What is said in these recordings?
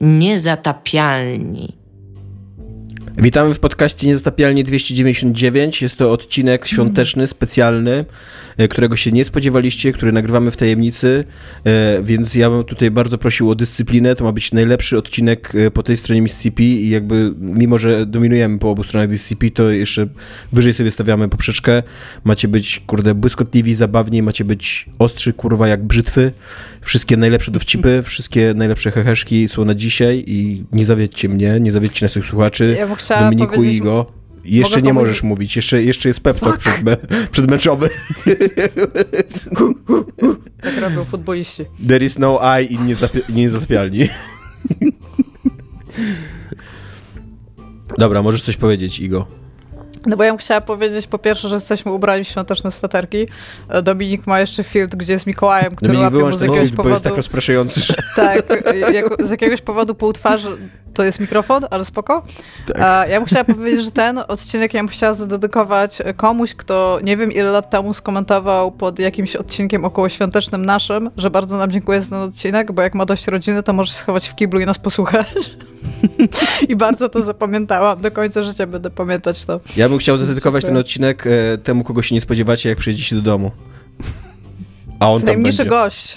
Niezatapialni. Witamy w podcaście Niezatapialnie 299. Jest to odcinek świąteczny, specjalny, e, którego się nie spodziewaliście, który nagrywamy w tajemnicy, e, więc ja bym tutaj bardzo prosił o dyscyplinę. To ma być najlepszy odcinek e, po tej stronie Mississippi i jakby mimo, że dominujemy po obu stronach Mississippi, to jeszcze wyżej sobie stawiamy poprzeczkę. Macie być, kurde, błyskotliwi, zabawni, macie być ostrzy, kurwa, jak brzytwy. Wszystkie najlepsze dowcipy, wszystkie najlepsze heheszki są na dzisiaj i nie zawiedźcie mnie, nie zawiedźcie naszych słuchaczy. Ja bym chciała Dominiku powiedzieć- Igo. Jeszcze Mogę nie możesz mówić, jeszcze, jeszcze jest pep talk przed, me, przedmeczowy. Tak robią futboliści. There is no I i niezapia- niezatapialni. Dobra, możesz coś powiedzieć, Igo. No bo ja bym chciała powiedzieć po pierwsze, że jesteśmy ubrani w świąteczne sweterki. Dominik ma jeszcze field, gdzie jest Mikołajem, który Dominik, łapie mu z jakiegoś film, bo jest powodu... tak rozpraszający. Tak, jako, z jakiegoś powodu pół twarzy to jest mikrofon, ale spoko. Tak. Ja bym chciała powiedzieć, że ten odcinek ja bym chciała zadedykować komuś, kto nie wiem ile lat temu skomentował pod jakimś odcinkiem okołoświątecznym naszym, że bardzo nam dziękuję za ten odcinek, bo jak ma dość rodziny, to może się schować w kiblu i nas posłuchać. I bardzo to zapamiętałam. Do końca życia będę pamiętać to. Ja bym chciał zadedykować Super. ten odcinek e, temu, kogo się nie spodziewacie, jak przyjedziecie do domu. A on tam Najmniejszy będzie. gość.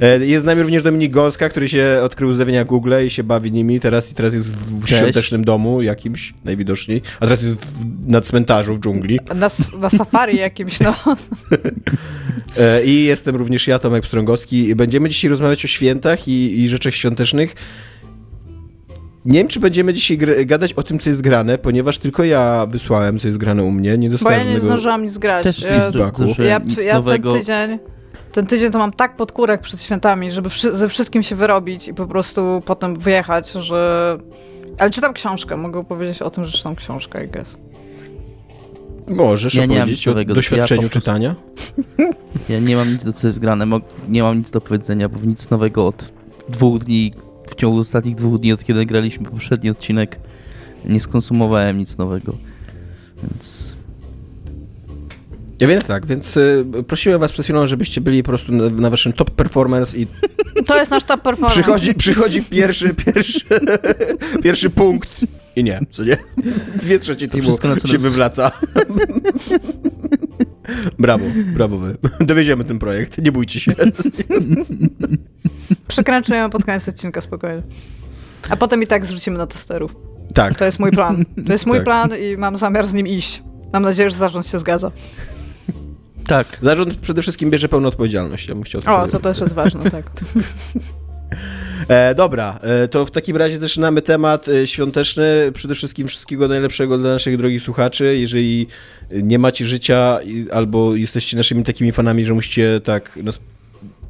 E, Jest z nami również Dominik Gąska, który się odkrył zdawienia Google i się bawi nimi. Teraz, teraz jest w Cześć. świątecznym domu jakimś, najwidoczniej. A teraz jest w, na cmentarzu w dżungli. Na, na safari jakimś, no. E, I jestem również ja, Tomek Pstrągowski. Będziemy dzisiaj rozmawiać o świętach i, i rzeczach świątecznych. Nie wiem, czy będziemy dzisiaj gadać o tym, co jest grane, ponieważ tylko ja wysłałem, co jest grane u mnie. Nie Bo ja dostałem nie żadnego- zdążyłam nic grać. Też ja, feedbacku. ja, nic ja ten tydzień... Ten tydzień to mam tak pod kurek przed świętami, żeby wszy- ze wszystkim się wyrobić i po prostu potem wyjechać, że... Ale czytam książkę, mogę powiedzieć o tym, że czytam książkę, I guess. Możesz Ja nie mam opowiedzieć o doświadczeniu Ja czytania? Ja nie mam nic do co jest grane, nie mam nic do powiedzenia, bo nic nowego od dwóch dni, w ciągu ostatnich dwóch dni, od kiedy graliśmy poprzedni odcinek, nie skonsumowałem nic nowego. Więc Ja więc tak, więc y, prosiłem was przed chwilą, żebyście byli po prostu na, na waszym top performance i To jest nasz top performance. przychodzi, przychodzi pierwszy, pierwszy, pierwszy punkt i nie, co nie? Dwie trzecie teamu wszystko, na co się nas- wywraca. brawo, brawo wy. Dowieziemy ten projekt, nie bójcie się. Przekręcujemy pod koniec odcinka spokojnie. A potem i tak zrzucimy na testerów. Tak, To jest mój plan. To jest mój Tak. plan i mam zamiar z nim iść. Mam nadzieję, że zarząd się zgadza. tak, zarząd przede wszystkim bierze pełną odpowiedzialność, ja bym chciał O, to też jest ważne, tak. E, dobra, e, to w takim razie zaczynamy temat e, świąteczny. Przede wszystkim wszystkiego najlepszego dla naszych drogich słuchaczy. Jeżeli nie macie życia albo jesteście naszymi takimi fanami, że musicie tak nas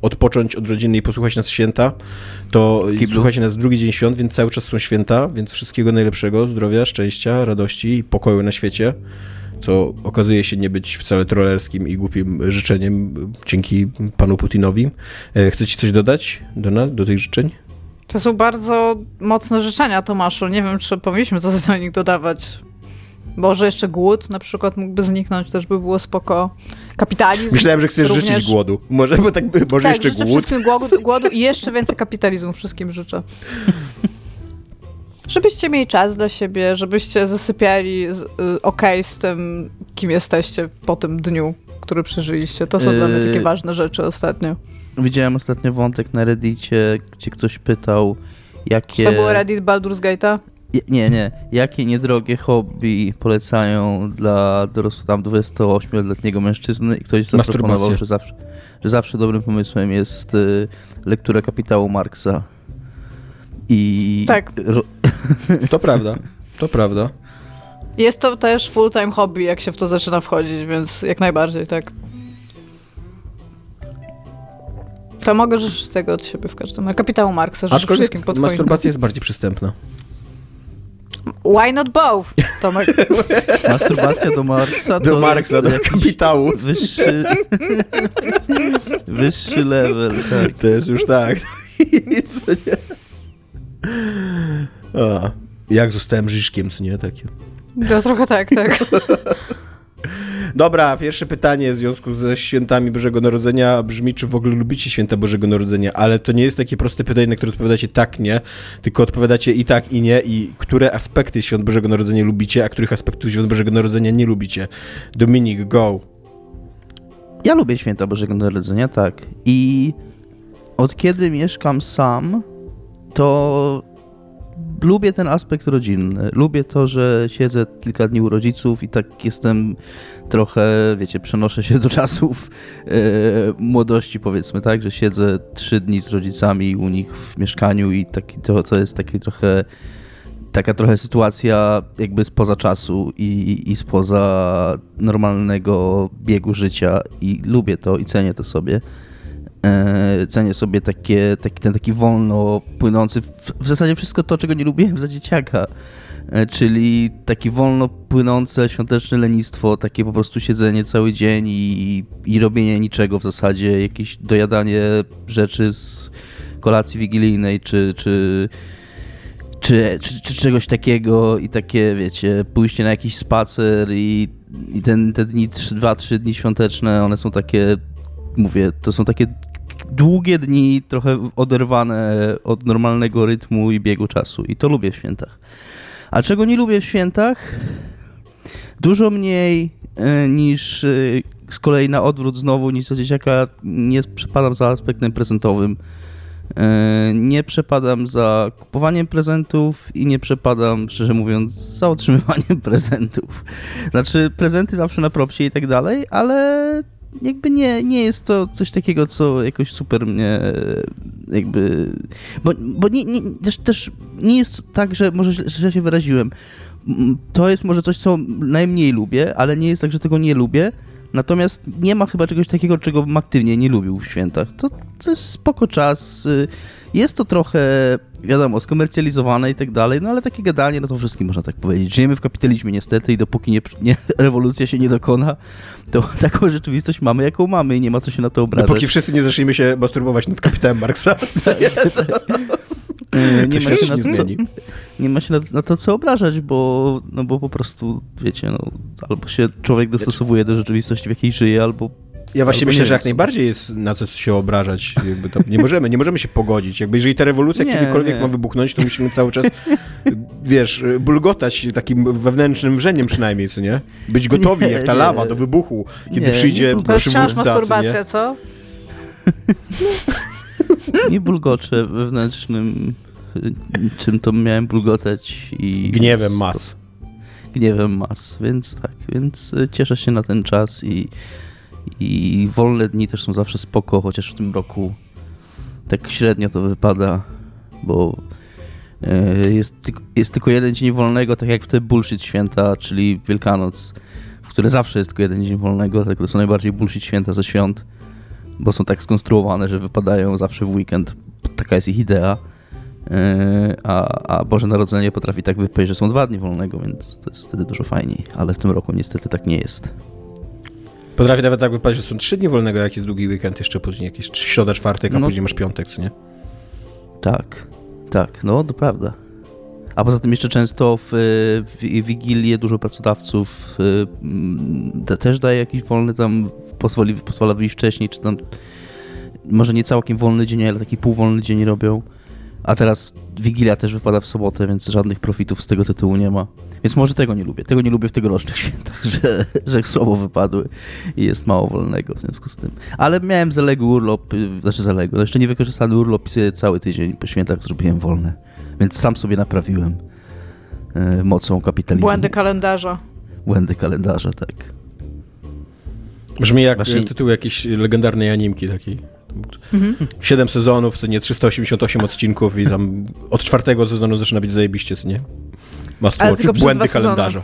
odpocząć od rodziny i posłuchać nas w święta, to kiblu. słuchajcie nas drugi dzień świąt, więc cały czas są święta, więc wszystkiego najlepszego, zdrowia, szczęścia, radości i pokoju na świecie, co okazuje się nie być wcale trollerskim i głupim życzeniem dzięki panu Putinowi. E, Chcecie coś dodać do, do tych życzeń? To są bardzo mocne życzenia, Tomaszu. Nie wiem, czy powinniśmy coś do nich dodawać. Może jeszcze głód na przykład mógłby zniknąć, też by było spoko. Kapitalizm. Myślałem, że chcesz również. życzyć głodu. Może, bo tak, może tak, jeszcze życzę głód. wszystkim głodu, głodu i jeszcze więcej kapitalizmu wszystkim życzę. Żebyście mieli czas dla siebie, żebyście zasypiali z, y, okej z tym, kim jesteście po tym dniu, który przeżyliście. To są dla mnie takie Yy, ważne rzeczy ostatnio. widziałem ostatnio wątek na Reddicie, gdzie ktoś pytał, jakie... To było Reddit Baldur's Gate'a? Je- Nie, nie. Jakie niedrogie hobby polecają dla dorosłego tam 28-letniego mężczyzny i ktoś zaproponował, że zawsze, że zawsze dobrym pomysłem jest y, lektura kapitału Marksa. I Tak. ro- To prawda, to prawda. Jest to też full-time hobby, jak się w to zaczyna wchodzić, więc jak najbardziej, tak. To mogę życzyć tego od siebie w każdym razie. Kapitału Marksa, Aczkolwiek wszystkim pod masturbacja jest bardziej przystępna. Why not both, Tomek? masturbacja do Marksa Do Marksa, do kapitału. wyższy, wyższy level, tak. Też już tak. Co nie? A, jak zostałem Żyżkiem, co nie? Takie. No trochę tak, tak. Dobra, pierwsze pytanie w związku ze świętami Bożego Narodzenia brzmi, czy w ogóle lubicie święta Bożego Narodzenia, ale to nie jest takie proste pytanie, na które odpowiadacie tak, nie, tylko odpowiadacie i tak, i nie, i które aspekty świąt Bożego Narodzenia lubicie, a których aspektów świąt Bożego Narodzenia nie lubicie. Dominik, go. Ja lubię święta Bożego Narodzenia, tak. I od kiedy mieszkam sam, to lubię ten aspekt rodzinny. Lubię to, że siedzę kilka dni u rodziców i tak jestem trochę, wiecie, przenoszę się do czasów e, młodości, powiedzmy, tak, że siedzę trzy dni z rodzicami u nich w mieszkaniu i taki, to, to jest taki trochę taka trochę sytuacja jakby spoza czasu i, i spoza normalnego biegu życia i lubię to i cenię to sobie. E, cenię sobie takie, taki, ten taki wolno płynący, w, w zasadzie wszystko to, czego nie lubiłem za dzieciaka, e, czyli taki wolno płynące świąteczne lenistwo, takie po prostu siedzenie cały dzień i, i robienie niczego w zasadzie, jakieś dojadanie rzeczy z kolacji wigilijnej, czy, czy, czy, czy, czy czegoś takiego i takie, wiecie, pójście na jakiś spacer i, i ten, te dni, dwa, trzy dni świąteczne, one są takie mówię, to są takie długie dni, trochę oderwane od normalnego rytmu i biegu czasu. I to lubię w świętach. A czego nie lubię w świętach? Dużo mniej e, niż e, z kolei na odwrót znowu niż za dzieciaka nie przepadam za aspektem prezentowym. E, nie przepadam za kupowaniem prezentów i nie przepadam, szczerze mówiąc, za otrzymywaniem prezentów. Znaczy, prezenty zawsze na propsie i tak dalej, ale jakby nie, nie jest to coś takiego, co jakoś super mnie jakby... Bo, bo nie, nie, też, też nie jest tak, że może źle się wyraziłem. To jest może coś, co najmniej lubię, ale nie jest tak, że tego nie lubię. Natomiast nie ma chyba czegoś takiego, czego bym aktywnie nie lubił w świętach. To, to jest spoko czas. Jest to trochę, wiadomo, skomercjalizowane i tak dalej, no ale takie gadanie, no to wszystkim można tak powiedzieć. Żyjemy w kapitalizmie niestety i dopóki nie, nie, rewolucja się nie dokona, to taką rzeczywistość mamy, jaką mamy i nie ma co się na to obrażać. Dopóki wszyscy nie zaczniemy się masturbować nad kapitałem Marksa. nie, ma się na to, nie ma się na, na, to co obrażać, bo, no bo po prostu, wiecie, no, albo się człowiek dostosowuje do rzeczywistości, w jakiej żyje, albo ja właśnie myślę, że jak najbardziej jest na co się obrażać. nie możemy, nie możemy się pogodzić. Jakby jeżeli ta rewolucja nie, kiedykolwiek nie. ma wybuchnąć, to musimy cały czas, wiesz, bulgotać takim wewnętrznym wrzeniem przynajmniej, co nie? Być gotowi nie, jak ta lawa do wybuchu, kiedy przyjdzie To jest wciąż masturbacja, co? nie bulgoczę wewnętrznym czym to miałem bulgotać i... Gniewem mas. Gniewem mas, więc tak, więc cieszę się na ten czas i i wolne dni też są zawsze spoko, chociaż w tym roku tak średnio to wypada, bo e, jest, jest tylko jeden dzień wolnego, tak jak w te bullshit święta, czyli Wielkanoc, w które zawsze jest tylko jeden dzień wolnego, tak to są najbardziej bullshit święta ze świąt, bo są tak skonstruowane, że wypadają zawsze w weekend. Taka jest ich idea. E, a, a Boże Narodzenie potrafi tak wypaść, że są dwa dni wolnego, więc to jest wtedy dużo fajniej. Ale w tym roku niestety tak nie jest. Potrafi nawet tak wypaść, że są trzy dni wolnego, jak jest długi weekend, jeszcze później jakieś środa, czwartek, a no, później masz piątek, co nie? Tak, tak, no to prawda. A poza tym jeszcze często w, w Wigilię dużo pracodawców y, też daje jakiś wolny tam, pozwoli, pozwala wyjść wcześniej, czy tam może nie całkiem wolny dzień, ale taki półwolny dzień robią. A teraz Wigilia też wypada w sobotę, więc żadnych profitów z tego tytułu nie ma. Więc może tego nie lubię. Tego nie lubię w tegorocznych świętach, że, że słabo wypadły i jest mało wolnego w związku z tym. Ale miałem zaległy urlop, znaczy zaległy, no jeszcze nie wykorzystany urlop i cały tydzień po świętach zrobiłem wolne. Więc sam sobie naprawiłem e, mocą kapitalizmu. Błędy kalendarza. Błędy kalendarza, tak. Brzmi jak Właśnie... tytuł jakiejś legendarnej animki takiej. Mhm. 7 sezonów, co nie 388 odcinków i tam od czwartego sezonu zaczyna być zajebiście, co nie? Must błędy kalendarza.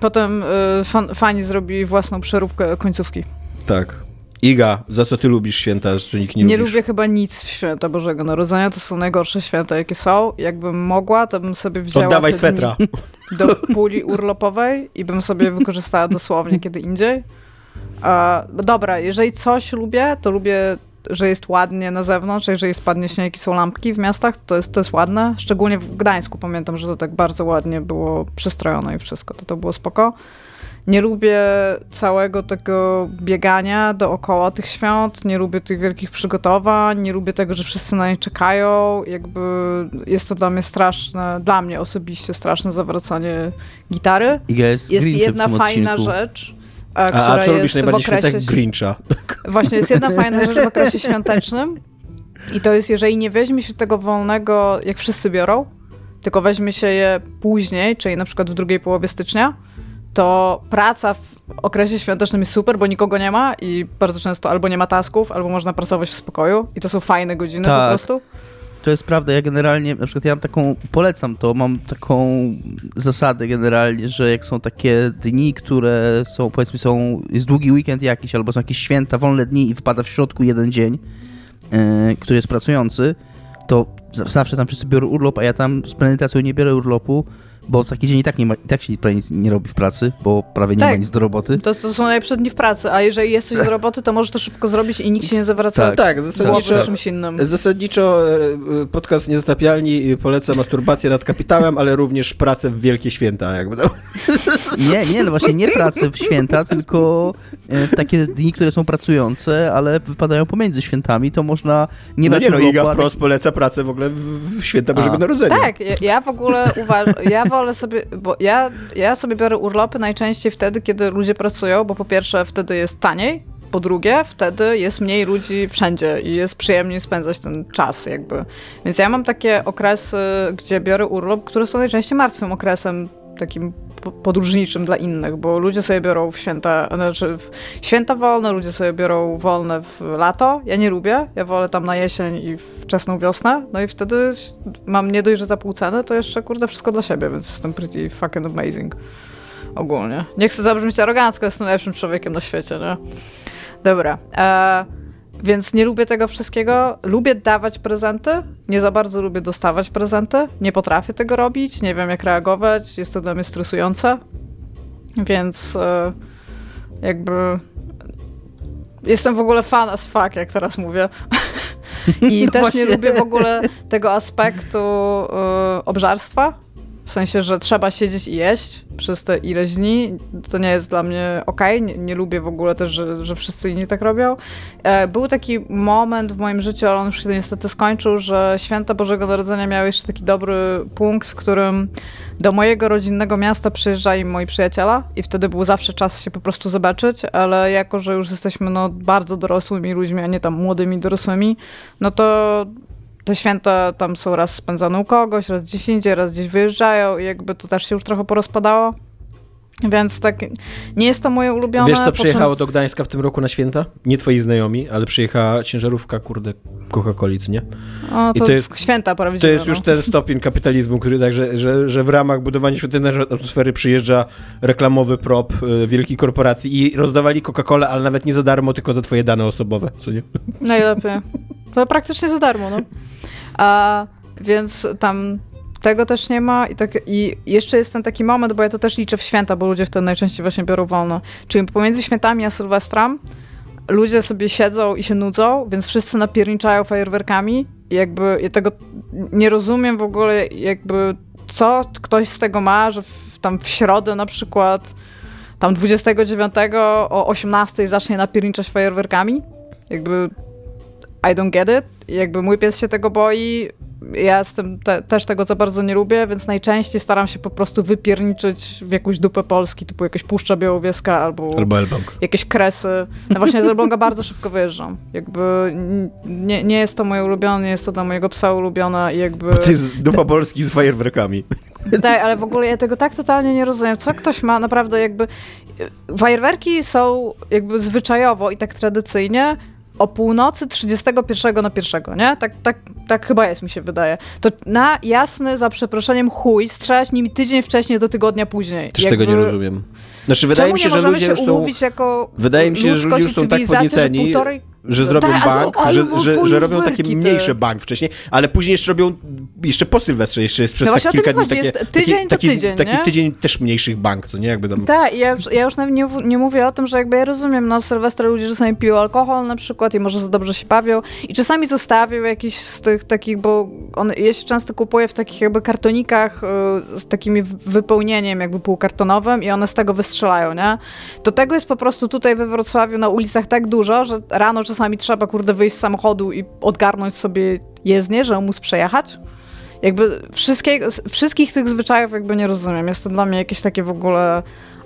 Potem y, fan, fani zrobili własną przeróbkę końcówki. Tak. Iga, za co ty lubisz święta, że nikt nie Nie lubisz? lubię chyba nic w święta Bożego Narodzenia. To są najgorsze święta, jakie są. Jakbym mogła, to bym sobie wzięła Oddawaj swetra. do puli urlopowej i bym sobie wykorzystała dosłownie kiedy indziej. A, dobra, jeżeli coś lubię, to lubię że jest ładnie na zewnątrz, jeżeli spadnie śnieg i są lampki w miastach, to jest, to jest ładne. Szczególnie w Gdańsku pamiętam, że to tak bardzo ładnie było przystrojone i wszystko, to to było spoko. Nie lubię całego tego biegania dookoła tych świąt, nie lubię tych wielkich przygotowań, nie lubię tego, że wszyscy na nie czekają. Jakby jest to dla mnie straszne, dla mnie osobiście straszne zawracanie gitary. Jest, Jest jedna fajna odcinku. rzecz, A, która a co lubisz jest w najbardziej okresie... świętek Grincha? Właśnie, jest jedna fajna rzecz w okresie świątecznym i to jest, jeżeli nie weźmie się tego wolnego, jak wszyscy biorą, tylko weźmie się je później, czyli na przykład w drugiej połowie stycznia, to praca w okresie świątecznym jest super, bo nikogo nie ma i bardzo często albo nie ma tasków, albo można pracować w spokoju i to są fajne godziny Tak. po prostu. To jest prawda, ja generalnie, na przykład ja mam taką, polecam to, mam taką zasadę generalnie, że jak są takie dni, które są, powiedzmy są, jest długi weekend jakiś, albo są jakieś święta, wolne dni i wpada w środku jeden dzień, e, który jest pracujący, to zawsze tam wszyscy biorą urlop, a ja tam z premedytacją nie biorę urlopu, bo w taki dzień i tak, nie ma, i tak się prawie nic nie robi w pracy, bo prawie nie Tak. ma nic do roboty. To, to są najlepsze dni w pracy, a jeżeli jest coś z roboty, to możesz to szybko zrobić i nikt się nie zawraca Tak. Tak, zasadniczo, z czymś innym. zasadniczo e, e, podcast Niezatapialni poleca masturbację nad kapitałem, ale również pracę w wielkie święta, jakby to. Nie, nie, no właśnie nie pracę w święta, tylko e, w takie dni, które są pracujące, ale wypadają pomiędzy świętami, to można nie no brać nie no, Iga ale- wprost poleca pracę w ogóle w święta Bożego A. Narodzenia. Tak, ja, ja w ogóle uważam, ja wolę sobie, bo ja, ja sobie biorę urlopy najczęściej wtedy, kiedy ludzie pracują, bo po pierwsze wtedy jest taniej, po drugie wtedy jest mniej ludzi wszędzie i jest przyjemniej spędzać ten czas jakby. Więc ja mam takie okresy, gdzie biorę urlop, które są najczęściej martwym okresem takim po- podróżniczym dla innych, bo ludzie sobie biorą w święta, znaczy w święta wolne, ludzie sobie biorą wolne w lato. Ja nie lubię, ja wolę tam na jesień i wczesną wiosnę, no i wtedy mam nie dość, że za to jeszcze kurde wszystko dla siebie, więc jestem pretty fucking amazing. Ogólnie. Nie chcę zabrzmieć arogancko, jestem najlepszym człowiekiem na świecie, nie? Dobra. E, więc nie lubię tego wszystkiego. Lubię dawać prezenty. Nie za bardzo lubię dostawać prezenty. Nie potrafię tego robić. Nie wiem, jak reagować. Jest to dla mnie stresujące. Więc e, jakby. Jestem w ogóle fan as fuck, jak teraz mówię. I No też właśnie. nie lubię w ogóle tego aspektu e, obżarstwa. W sensie, że trzeba siedzieć i jeść przez te ileś dni. To nie jest dla mnie okej. Nie, nie lubię w ogóle też, że, że wszyscy inni tak robią. E, Był taki moment w moim życiu, ale on już się niestety skończył, że święta Bożego Narodzenia miały jeszcze taki dobry punkt, w którym do mojego rodzinnego miasta przyjeżdżali moi przyjaciele i wtedy był zawsze czas się po prostu zobaczyć, ale jako, że już jesteśmy no, bardzo dorosłymi ludźmi, a nie tam młodymi dorosłymi, no to te święta tam są raz spędzane u kogoś, raz gdzieś indziej, raz gdzieś wyjeżdżają i jakby to też się już trochę porozpadało. Więc tak, nie jest to moje ulubione. Wiesz, co przyjechało do Gdańska w tym roku na święta? Nie twoi znajomi, ale przyjechała ciężarówka, kurde, Coca-Coli, co nie? O, I to, to jest- święta To prawdziwe. jest już no. ten stopień kapitalizmu, który także, że, że w ramach budowania świątecznej atmosfery przyjeżdża reklamowy prop y, wielkiej korporacji i rozdawali Coca-Colę, ale nawet nie za darmo, tylko za twoje dane osobowe, co nie? Najlepiej. To praktycznie za darmo, no. A, więc tam tego też nie ma i, tak, i jeszcze jest ten taki moment, bo ja to też liczę w święta, bo ludzie wtedy najczęściej właśnie biorą wolno. Czyli pomiędzy świętami a Sylwestrem ludzie sobie siedzą i się nudzą, więc wszyscy napierniczają fajerwerkami i jakby ja tego nie rozumiem w ogóle jakby co ktoś z tego ma, że w, tam w środę na przykład tam 29 o 18 zacznie napierniczać fajerwerkami. Jakby I don't get it. Jakby mój pies się tego boi. Ja jestem te, też tego za bardzo nie lubię, więc najczęściej staram się po prostu wypierniczyć w jakąś dupę Polski, typu jakaś Puszcza Białowieska albo, Albo Elbąg. jakieś kresy. No właśnie z Elbląga bardzo szybko wyjeżdżam. Jakby nie, nie jest to moje ulubione, nie jest to dla mojego psa ulubione i jakby... Bo to jest dupa Polski z fajerwerkami. Tak, ale w ogóle ja tego tak totalnie nie rozumiem. Co ktoś ma naprawdę jakby... Fajerwerki są jakby zwyczajowo i tak tradycyjnie o północy 31 na 1, nie? Tak, tak, tak chyba jest, mi się wydaje. To na jasny, za przeproszeniem, chuj, strzelać nimi tydzień wcześniej do tygodnia później. Też Jakby- tego nie rozumiem. Znaczy, wydaje Czemu mi się, że ludzie się już są... jako Wydaje mi się, że ludzie już są tak podnieceni, półtorej... że No zrobią tak, bank, że, że, że robią takie te. mniejsze bank wcześniej, ale później jeszcze robią jeszcze po Sylwestrze jeszcze jest przez No tak kilka dni chodzi, takie, tydzień taki, to taki, tydzień, taki tydzień też mniejszych bank, co nie? Jakby tam... Tak, ja już, ja już nawet nie, nie mówię o tym, że jakby ja rozumiem, no w Sylwestra ludzie czasami piją alkohol na przykład i może za dobrze się bawią i czasami zostawią jakiś z tych takich, bo on, ja się często kupuję w takich jakby kartonikach y, z takimi wypełnieniem jakby półkartonowym i one z tego wystrzelają, nie? To tego jest po prostu tutaj we Wrocławiu na ulicach tak dużo, że rano czasami trzeba kurde wyjść z samochodu i odgarnąć sobie jezdnię, żeby móc przejechać. Jakby wszystkich tych zwyczajów jakby nie rozumiem. Jest to dla mnie jakieś takie w ogóle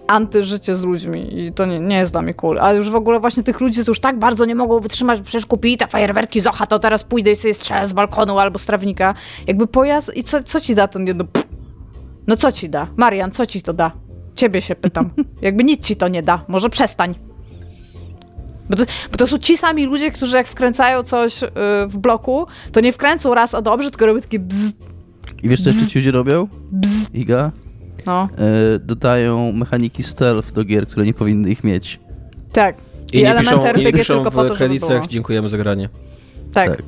antyżycie z ludźmi i to nie, nie jest dla mnie cool. A już w ogóle właśnie tych ludzi, co już tak bardzo nie mogą wytrzymać, bo przecież kupili te fajerwerki z Ocha, to teraz pójdę i sobie strzelę z balkonu albo z trawnika. Jakby pojazd i co, co ci da ten jedno... Pff. No co ci da? Marian, co ci to da? Ciebie się pytam. Jakby nic ci to nie da. Może przestań. Bo to, bo to są ci sami ludzie, którzy jak wkręcają coś yy, w bloku, to nie wkręcą raz a dobrze, tylko robią takie bzz, I wiesz, co jeszcze ci ludzie robią? bzz. Iga? No, E, dodają mechaniki stealth do gier, które nie powinny ich mieć. tak. I, I nie elementy piszą, RPG piszą tylko po to, w żeby było. kredytach dziękujemy za granie. Tak,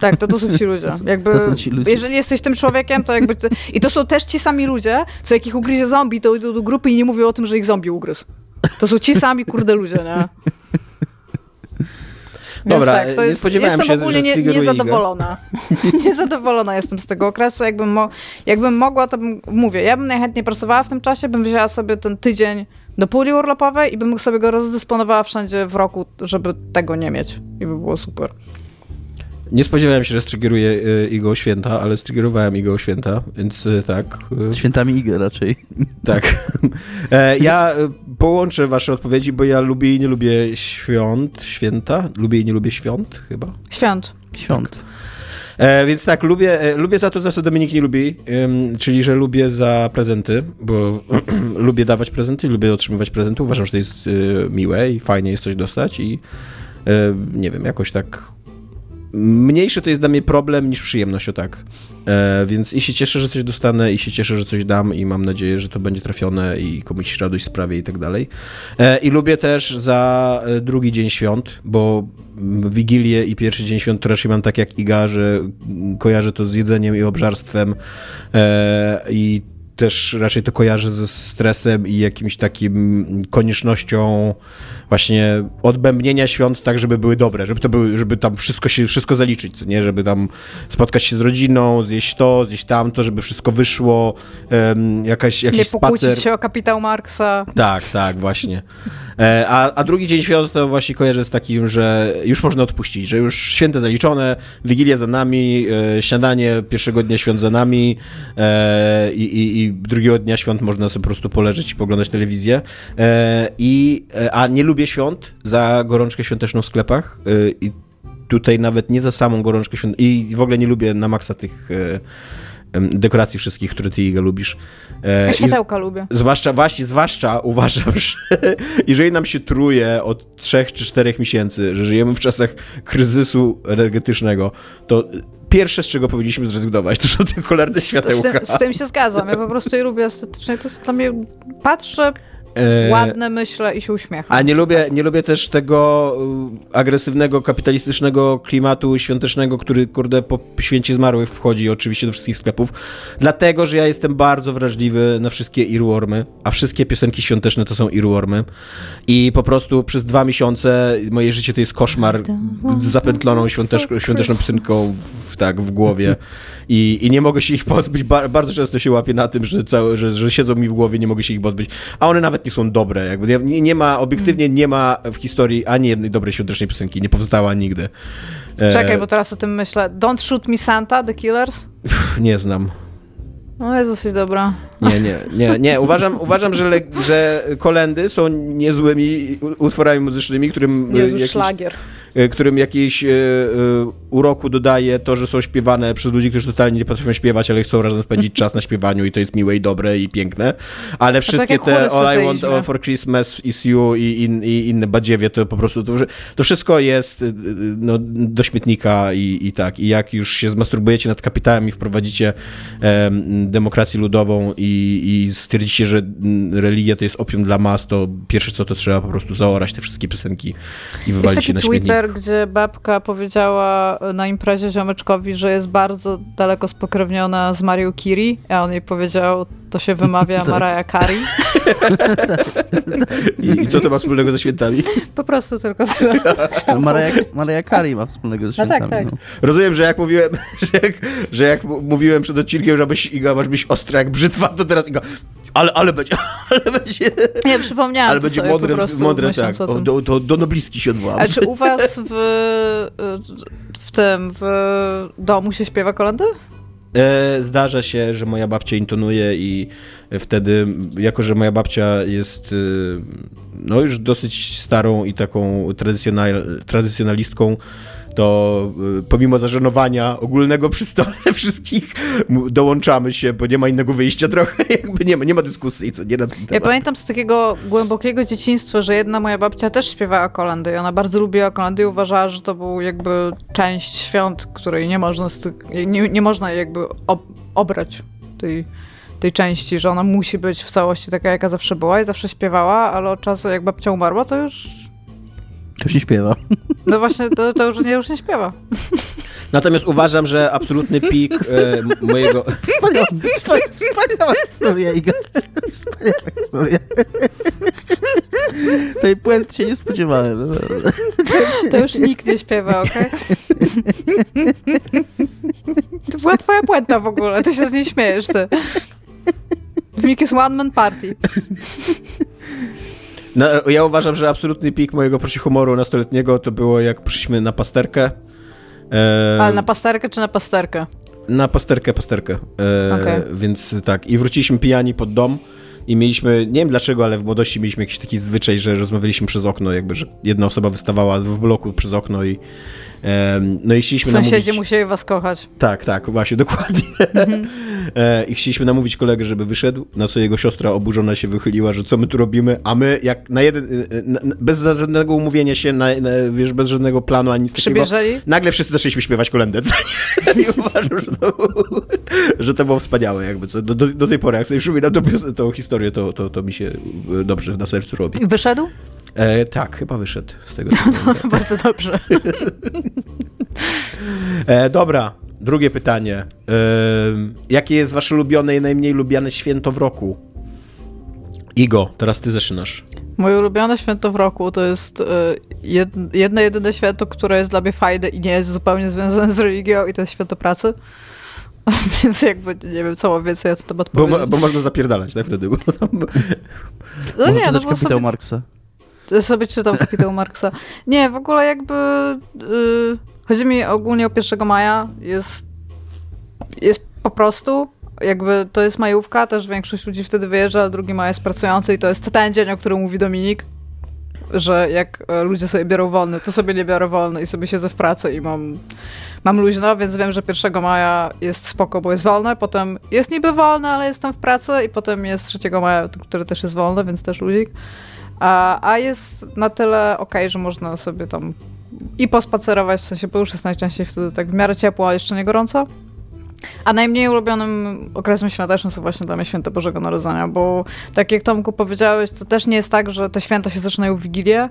tak, to, to są ci ludzie. Jakby, to są ci ludzie. Jeżeli jesteś tym człowiekiem, to jakby... Ty... I to są też ci sami ludzie, co jak ich ugryzie zombie, to idą do grupy i nie mówią o tym, że ich zombie ugryzł. To są ci sami, kurde, ludzie, nie? Dobra, tak, to nie jest, spodziewałem jestem się, ogólnie że nie, niezadowolona. niezadowolona jestem z tego okresu. Jakbym, mo- jakbym mogła, to bym, mówię, ja bym najchętniej pracowała w tym czasie, bym wzięła sobie ten tydzień do puli urlopowej i bym sobie go rozdysponowała wszędzie w roku, żeby tego nie mieć. I by było super. Nie spodziewałem się, że striggeruje y, Igo Święta, ale striggerowałem Igo Święta, więc y, tak. y, Świętami Iga raczej. Tak. E, Ja połączę wasze odpowiedzi, bo ja lubię i nie lubię świąt, święta. Lubię i nie lubię świąt, chyba. Świąt. Świąt. E, więc tak, lubię, e, lubię za to, za co Dominik nie lubi, ym, czyli że lubię za prezenty, bo lubię dawać prezenty, lubię otrzymywać prezenty. Uważam, że to jest y, miłe i fajnie jest coś dostać i y, nie wiem, jakoś tak mniejszy to jest dla mnie problem niż przyjemność, o tak. E, więc i się cieszę, że coś dostanę, i się cieszę, że coś dam, i mam nadzieję, że to będzie trafione i komuś radość sprawie i tak dalej. E, I lubię też za e, drugi dzień świąt, bo Wigilię i pierwszy dzień świąt to raczej mam tak jak Iga, że kojarzę to z jedzeniem i obżarstwem e, i też raczej to kojarzę ze stresem i jakimś takim koniecznością właśnie odbębnienia świąt tak, żeby były dobre, żeby to były, żeby tam wszystko się, wszystko zaliczyć, co nie, żeby tam spotkać się z rodziną, zjeść to, zjeść tamto, żeby wszystko wyszło, em, jakaś, jakiś nie pokłócić spacer. się o kapitał Marksa. Tak, tak, właśnie. E, A, a drugi dzień świąt to właśnie kojarzę z takim, że już można odpuścić, że już święta zaliczone, Wigilia za nami, e, śniadanie pierwszego dnia świąt za nami e, i, i, i drugiego dnia świąt można sobie po prostu poleżeć i poglądać telewizję. E, I, e, a nie lubię świąt za gorączkę świąteczną w sklepach e, i tutaj nawet nie za samą gorączkę świąt i w ogóle nie lubię na maksa tych dekoracji wszystkich, które ty, Iga, lubisz. E, Ja i z- światełka lubię. Zwłaszcza, właśnie, zwłaszcza uważam, że jeżeli nam się truje od trzech czy czterech miesięcy, że żyjemy w czasach kryzysu energetycznego, to pierwsze, z czego powinniśmy zrezygnować, to są te cholerne To z, światełka. tym, z tym się zgadzam. Ja po prostu je lubię estetycznie. To jest dla mnie... Patrzę, E, ładne myślę i się uśmiecham. A nie lubię, nie lubię też tego y, agresywnego, kapitalistycznego klimatu świątecznego, który, kurde, po święcie zmarłych wchodzi oczywiście do wszystkich sklepów. Dlatego, że ja jestem bardzo wrażliwy na wszystkie earwormy, a wszystkie piosenki świąteczne to są earwormy. I po prostu przez dwa miesiące moje życie to jest koszmar z zapętloną świątecz, świąteczną piosenką tak, w głowie. I, I nie mogę się ich pozbyć. Ba, bardzo często się łapię na tym, że, całe, że, że siedzą mi w głowie, nie mogę się ich pozbyć. A one nawet nie są dobre. Jakby nie, nie ma, obiektywnie nie ma w historii ani jednej dobrej świątecznej piosenki. Nie powstała nigdy. E, Czekaj, bo teraz o tym myślę. Don't Shoot Me Santa, The Killers? Nie znam. No jest dosyć dobra. Nie, nie, nie, nie. Uważam, uważam że, le, że kolendy są niezłymi utworami muzycznymi, którym Niezły jakiś, szlagier. E, którym jakiś e, e, uroku dodaje to, że są śpiewane przez ludzi, którzy totalnie nie potrafią śpiewać, ale chcą razem spędzić czas na śpiewaniu i to jest miłe i dobre i piękne. Ale wszystkie te All I Want for Christmas is You i, in, i inne badziewie, to po prostu to, to wszystko jest no, do śmietnika i, i tak. I jak już się zmasturbujecie nad kapitałem i wprowadzicie em, demokrację ludową i, i stwierdzicie, że mm, religia to jest opium dla mas, to pierwsze co to trzeba po prostu zaorać te wszystkie piosenki i wywalić je na śmietnik. Gdzie babka powiedziała na imprezie ziomeczkowi, że jest bardzo daleko spokrewniona z Marią Kiri, a on jej powiedział, to się wymawia Tak. Mariah Carey. I, I co to ma wspólnego ze świętami? Po prostu tylko tyle. No, Mariah, Carey ma wspólnego z No tak, świętami. tak. no. Rozumiem, że jak mówiłem, że jak, że jak mówiłem przed odcinkiem, żebyś Iga masz być ostra jak brzytwa, to teraz Iga, ale, ale będzie, ale będzie, Nie, przypomniałam ale to będzie sobie mądre, mądre tak, o do, do, do noblistki się odwołam. A czy u was w, w tym, w domu się śpiewa kolendy? E, Zdarza się, że moja babcia intonuje i wtedy, jako że moja babcia jest e, no już dosyć starą i taką tradycjonal, tradycjonalistką, to e, pomimo zażenowania ogólnego przy stole wszystkich dołączamy się, bo nie ma innego wyjścia trochę, jakby nie ma, nie ma dyskusji, co nie na ten Ja temat. pamiętam z takiego głębokiego dzieciństwa, że jedna moja babcia też śpiewała kolendy i ona bardzo lubiła kolendy i uważała, że to był jakby część świąt, której nie można, nie, nie można jakby ob, obrać tej, tej części, że ona musi być w całości taka, jaka zawsze była i zawsze śpiewała, ale od czasu jak babcia umarła, to już To się śpiewa. no właśnie, to, to już, nie, już nie śpiewa. Natomiast uważam, że absolutny pik e, mojego... Wspaniała, wspaniała, wspaniała historia, Igor. Wspaniała historia. Tej puenty się nie spodziewałem. To już nikt nie śpiewa, okej? To była twoja puenta w ogóle, ty się z niej śmiejesz, ty. Mik jest one man party. No, ja uważam, że absolutny pik mojego poczucia humoru nastoletniego to było jak przyszliśmy na pasterkę. E, Ale na pasterkę czy na pasterkę? Na pasterkę, pasterkę. E, Okej. Więc tak, i wróciliśmy pijani pod dom i mieliśmy, nie wiem dlaczego, ale w młodości mieliśmy jakiś taki zwyczaj, że rozmawialiśmy przez okno, jakby, że jedna osoba wystawała w bloku przez okno i no i chcieliśmy Sąsiedzi namówić... musieli was kochać. Tak, tak, właśnie, dokładnie. E, I chcieliśmy namówić kolegę, żeby wyszedł, na co jego siostra oburzona się wychyliła, że co my tu robimy, a my jak na jeden, e, na, na, bez żadnego umówienia się, na, na, wiesz, bez żadnego planu ani nic takiego, nagle wszyscy zaczęliśmy śpiewać kolędę. I uważam, że to, że to było wspaniałe jakby. Co, do, do, do tej pory, jak sobie przypominam tą, tą historię, to, to, to mi się e, dobrze na sercu robi. Wyszedł? E, tak, chyba wyszedł z tego. No to bardzo dobrze. E, dobra, drugie pytanie. E, jakie jest wasze ulubione i najmniej lubiane święto w roku? Igo, teraz ty zaczynasz. Moje ulubione święto w roku to jest e, jed- jedno, jedyne święto, które jest dla mnie fajne i nie jest zupełnie związane z religią i to jest święto pracy. Więc jakby nie wiem, co mam więcej na ten temat Bo, bo można zapierdalać, tak wtedy? Bo tam, no Może nie, no bo kapitał sobie, Marksa. Sobie czytam kapitał Marksa. Nie, w ogóle jakby y, chodzi mi ogólnie o 1 maja. Jest, jest po prostu jakby to jest majówka, też większość ludzi wtedy wyjeżdża, ale 2 maja jest pracujący i to jest ten dzień, o którym mówi Dominik, że jak e, ludzie sobie biorą wolny, to sobie nie biorę wolny i sobie siedzę w pracy i mam, mam luźno, więc wiem, że 1 maja jest spoko, bo jest wolne, potem jest niby wolne, ale jestem w pracy i potem jest 3 maja, który też jest wolny, więc też luzik. A, a jest na tyle okej, że można sobie tam i pospacerować, w sensie, bo już jest najczęściej wtedy tak w miarę ciepło, a jeszcze nie gorąco. A najmniej ulubionym okresem świątecznym są właśnie dla mnie święta Bożego Narodzenia, bo tak jak Tomku powiedziałeś, to też nie jest tak, że te święta się zaczynają w Wigilię,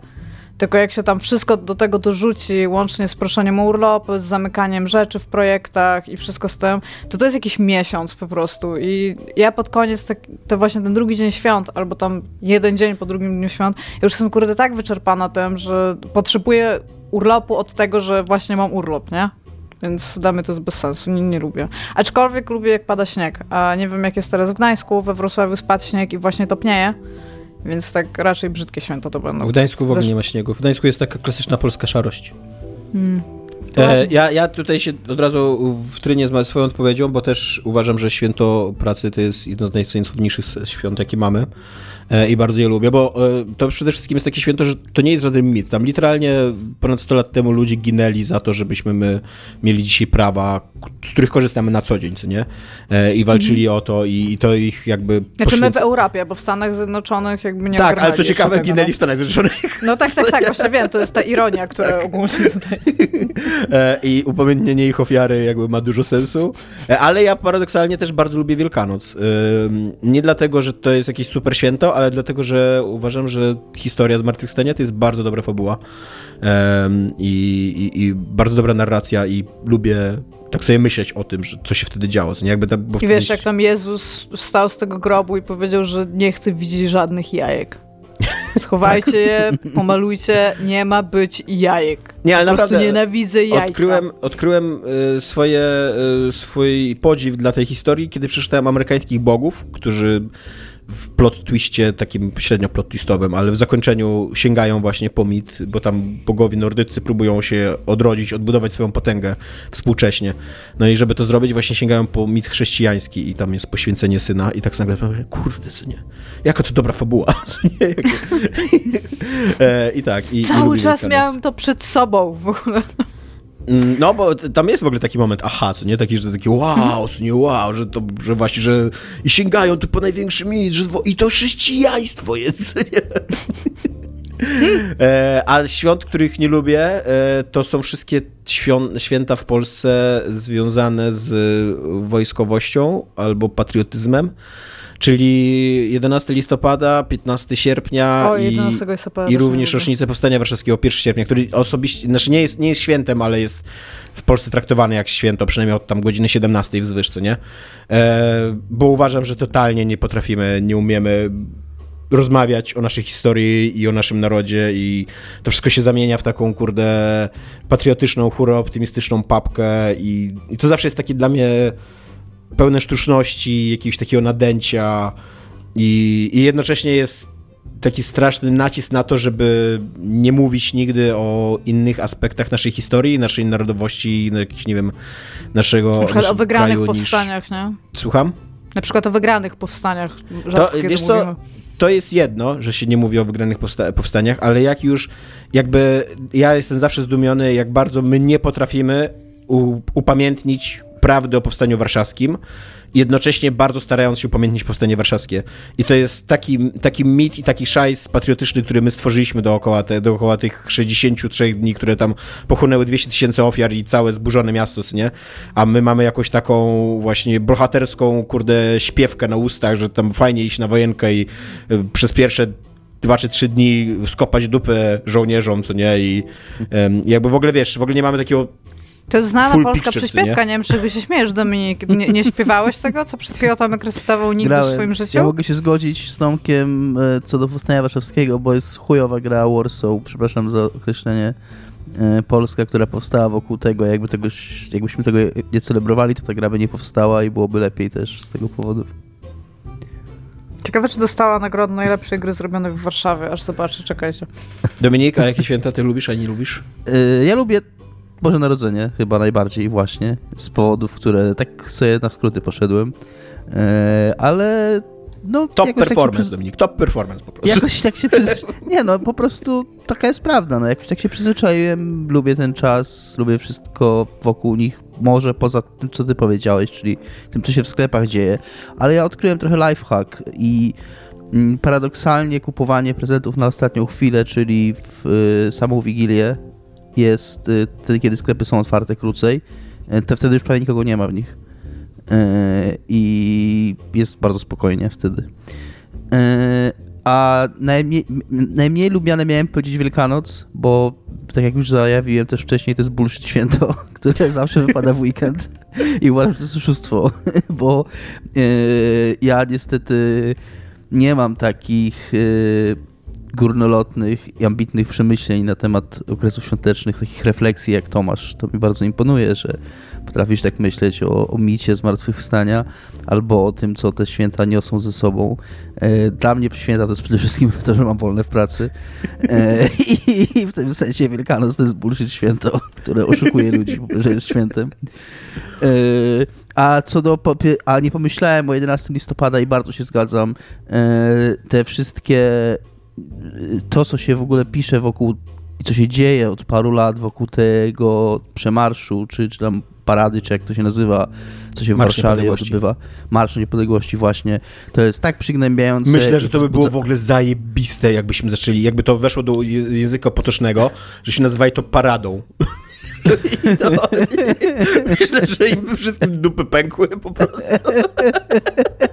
tylko jak się tam wszystko do tego dorzuci, łącznie z proszeniem o urlopy, z zamykaniem rzeczy w projektach i wszystko z tym, to to jest jakiś miesiąc po prostu. I ja pod koniec, tak, to właśnie ten drugi dzień świąt, albo tam jeden dzień po drugim dniu świąt, ja już jestem kurde tak wyczerpana tym, że potrzebuję urlopu od tego, że właśnie mam urlop, nie? Więc mnie to jest bez sensu, nie, nie lubię. Aczkolwiek lubię jak pada śnieg, a nie wiem jak jest teraz w Gdańsku, we Wrocławiu spadł śnieg i właśnie topnieje, więc tak raczej brzydkie święta to będą. w Gdańsku w ogóle nie ma śniegu. W Gdańsku jest taka klasyczna polska szarość. Hmm. E, ja, ja tutaj się od razu wtrynię z swoją odpowiedzią, bo też uważam, że święto pracy to jest jedno z najsłynniejszych świąt, jakie mamy. E, I bardzo je lubię, bo e, to przede wszystkim jest takie święto, że to nie jest żaden mit. Tam literalnie ponad 100 lat temu ludzie ginęli za to, żebyśmy my mieli dzisiaj prawa, z których korzystamy na co dzień, co nie? E, I walczyli o to i, i to ich jakby... Mhm. Znaczy my w poświęca- Europie, bo w Stanach Zjednoczonych jakby nie Tak, ale co ciekawe, tego, ginęli w Stanach Zjednoczonych. No. no tak, tak, tak, właśnie wiem, to jest ta ironia, która ogólnie tutaj... I upamiętnienie ich ofiary jakby ma dużo sensu. Ale ja paradoksalnie też bardzo lubię Wielkanoc. Nie dlatego, że to jest jakieś super święto, ale dlatego, że uważam, że historia Zmartwychwstania to jest bardzo dobra fabuła. I, i, i bardzo dobra narracja i lubię tak sobie myśleć o tym, że co się wtedy działo. Nie? Jakby tam, I wiesz, jak tam Jezus wstał z tego grobu i powiedział, że nie chce widzieć żadnych jajek. Schowajcie je, pomalujcie, nie ma być jajek. Nie, ale po naprawdę nienawidzę jajka. Odkryłem, odkryłem y, swoje, y, swój podziw dla tej historii, kiedy przeczytałem amerykańskich bogów, którzy w plot twistie, takim średnio plot twistowym, ale w zakończeniu sięgają właśnie po mit, bo tam bogowie nordycy próbują się odrodzić, odbudować swoją potęgę współcześnie. No i żeby to zrobić, właśnie sięgają po mit chrześcijański i tam jest poświęcenie syna i tak nagle kurde, synie, jaka to dobra fabuła. e, I tak. I, Cały i czas miałem to przed sobą w ogóle. Mm, no, bo tam jest w ogóle taki moment, aha, co nie, taki, że taki wow, co nie wow, że to, że właśnie, że i sięgają tu po największy mit, że i to chrześcijaństwo jest, nie? e, a świąt, których nie lubię, e, to są wszystkie święta w Polsce związane z wojskowością albo patriotyzmem czyli 11 listopada, 15 sierpnia o, i, i również rocznicę Powstania Warszawskiego 1 sierpnia, który osobiście, znaczy nie jest, nie jest świętem, ale jest w Polsce traktowany jak święto, przynajmniej od tam godziny 17 wzwyż, co nie? E, bo uważam, że totalnie nie potrafimy, nie umiemy rozmawiać o naszej historii i o naszym narodzie i to wszystko się zamienia w taką, kurde, patriotyczną, hura optymistyczną papkę i, i to zawsze jest takie dla mnie pełne sztuczności, jakiegoś takiego nadęcia i, i jednocześnie jest taki straszny nacisk na to, żeby nie mówić nigdy o innych aspektach naszej historii, naszej narodowości, no jakichś, nie wiem, naszego Na przykład o wygranych powstaniach, niż... nie? Słucham? Na przykład o wygranych powstaniach. To, wiesz co, to jest jedno, że się nie mówi o wygranych powsta powstaniach, ale jak już, jakby, ja jestem zawsze zdumiony, jak bardzo my nie potrafimy upamiętnić prawdy o Powstaniu Warszawskim, jednocześnie bardzo starając się upamiętnić Powstanie Warszawskie. I to jest taki, taki mit i taki szajs patriotyczny, który my stworzyliśmy dookoła, te, dookoła tych 63 dni, które tam pochłonęły 200 tysięcy ofiar i całe zburzone miasto, nie? A my mamy jakąś taką właśnie bohaterską, kurde, śpiewkę na ustach, że tam fajnie iść na wojenkę i y, przez pierwsze dwa czy trzy dni skopać dupę żołnierzom, co nie? I jakby w ogóle, wiesz, w ogóle nie mamy takiego to jest znana polska picture, przyśpiewka, nie? nie wiem, czy się śmiejesz, Dominik. Nie, nie śpiewałeś tego, co przed chwilą Tomek recytował nigdy Grałem. w swoim życiu? Ja mogę się zgodzić z Tomkiem e, co do Powstania Warszawskiego, bo jest chujowa gra Warsaw, przepraszam za określenie, e, Polska, która powstała wokół tego, jakby tego, jakbyśmy tego nie celebrowali, to ta gra by nie powstała i byłoby lepiej też z tego powodu. Ciekawe, czy dostała nagrodę najlepszej gry zrobionej w Warszawie, aż zobaczę, czekajcie. Dominika, jakie święta ty lubisz, a nie lubisz? Yy, ja lubię Boże Narodzenie chyba najbardziej właśnie, z powodów, które tak sobie na skróty poszedłem, e, ale no, top tak performance, tak Dominik, top performance po prostu. Jakoś tak się Nie no, po prostu taka jest prawda, no jakoś tak się przyzwyczaiłem, lubię ten czas, lubię wszystko wokół nich, może poza tym, co ty powiedziałeś, czyli tym, co się w sklepach dzieje, ale ja odkryłem trochę lifehack i mm, paradoksalnie kupowanie prezentów na ostatnią chwilę, czyli w y, samą Wigilię, jest y, wtedy, kiedy sklepy są otwarte krócej, y, to wtedy już prawie nikogo nie ma w nich. Y, I jest bardzo spokojnie wtedy. A najmniej, najmniej lubiane miałem powiedzieć Wielkanoc, bo tak jak już zajawiłem też wcześniej, to jest bullshit święto, które zawsze wypada w weekend i uważam, że to jest oszustwo, bo ja niestety nie mam takich górnolotnych i ambitnych przemyśleń na temat okresów świątecznych, takich refleksji jak Tomasz. To mi bardzo imponuje, że potrafisz tak myśleć o, o micie zmartwychwstania albo o tym, co te święta niosą ze sobą. E, dla mnie święta to jest przede wszystkim to, że mam wolne w pracy e, i, w tym sensie Wielkanoc to jest bullshit święto, które oszukuje ludzi, że jest świętem. E, a co do. A nie pomyślałem o 11 listopada i bardzo się zgadzam. Te wszystkie to, co się w ogóle pisze wokół i co się dzieje od paru lat wokół tego przemarszu, czy, czy tam parady, czy jak to się nazywa, co się w Marsz Warszawie odbywa. Marsz Niepodległości właśnie. To jest tak przygnębiające. Myślę, że to by było w ogóle zajebiste, jakbyśmy zaczęli, jakby to weszło do języka potocznego, że się nazywali to paradą. No, myślę, że im wszystkim dupy pękły po prostu.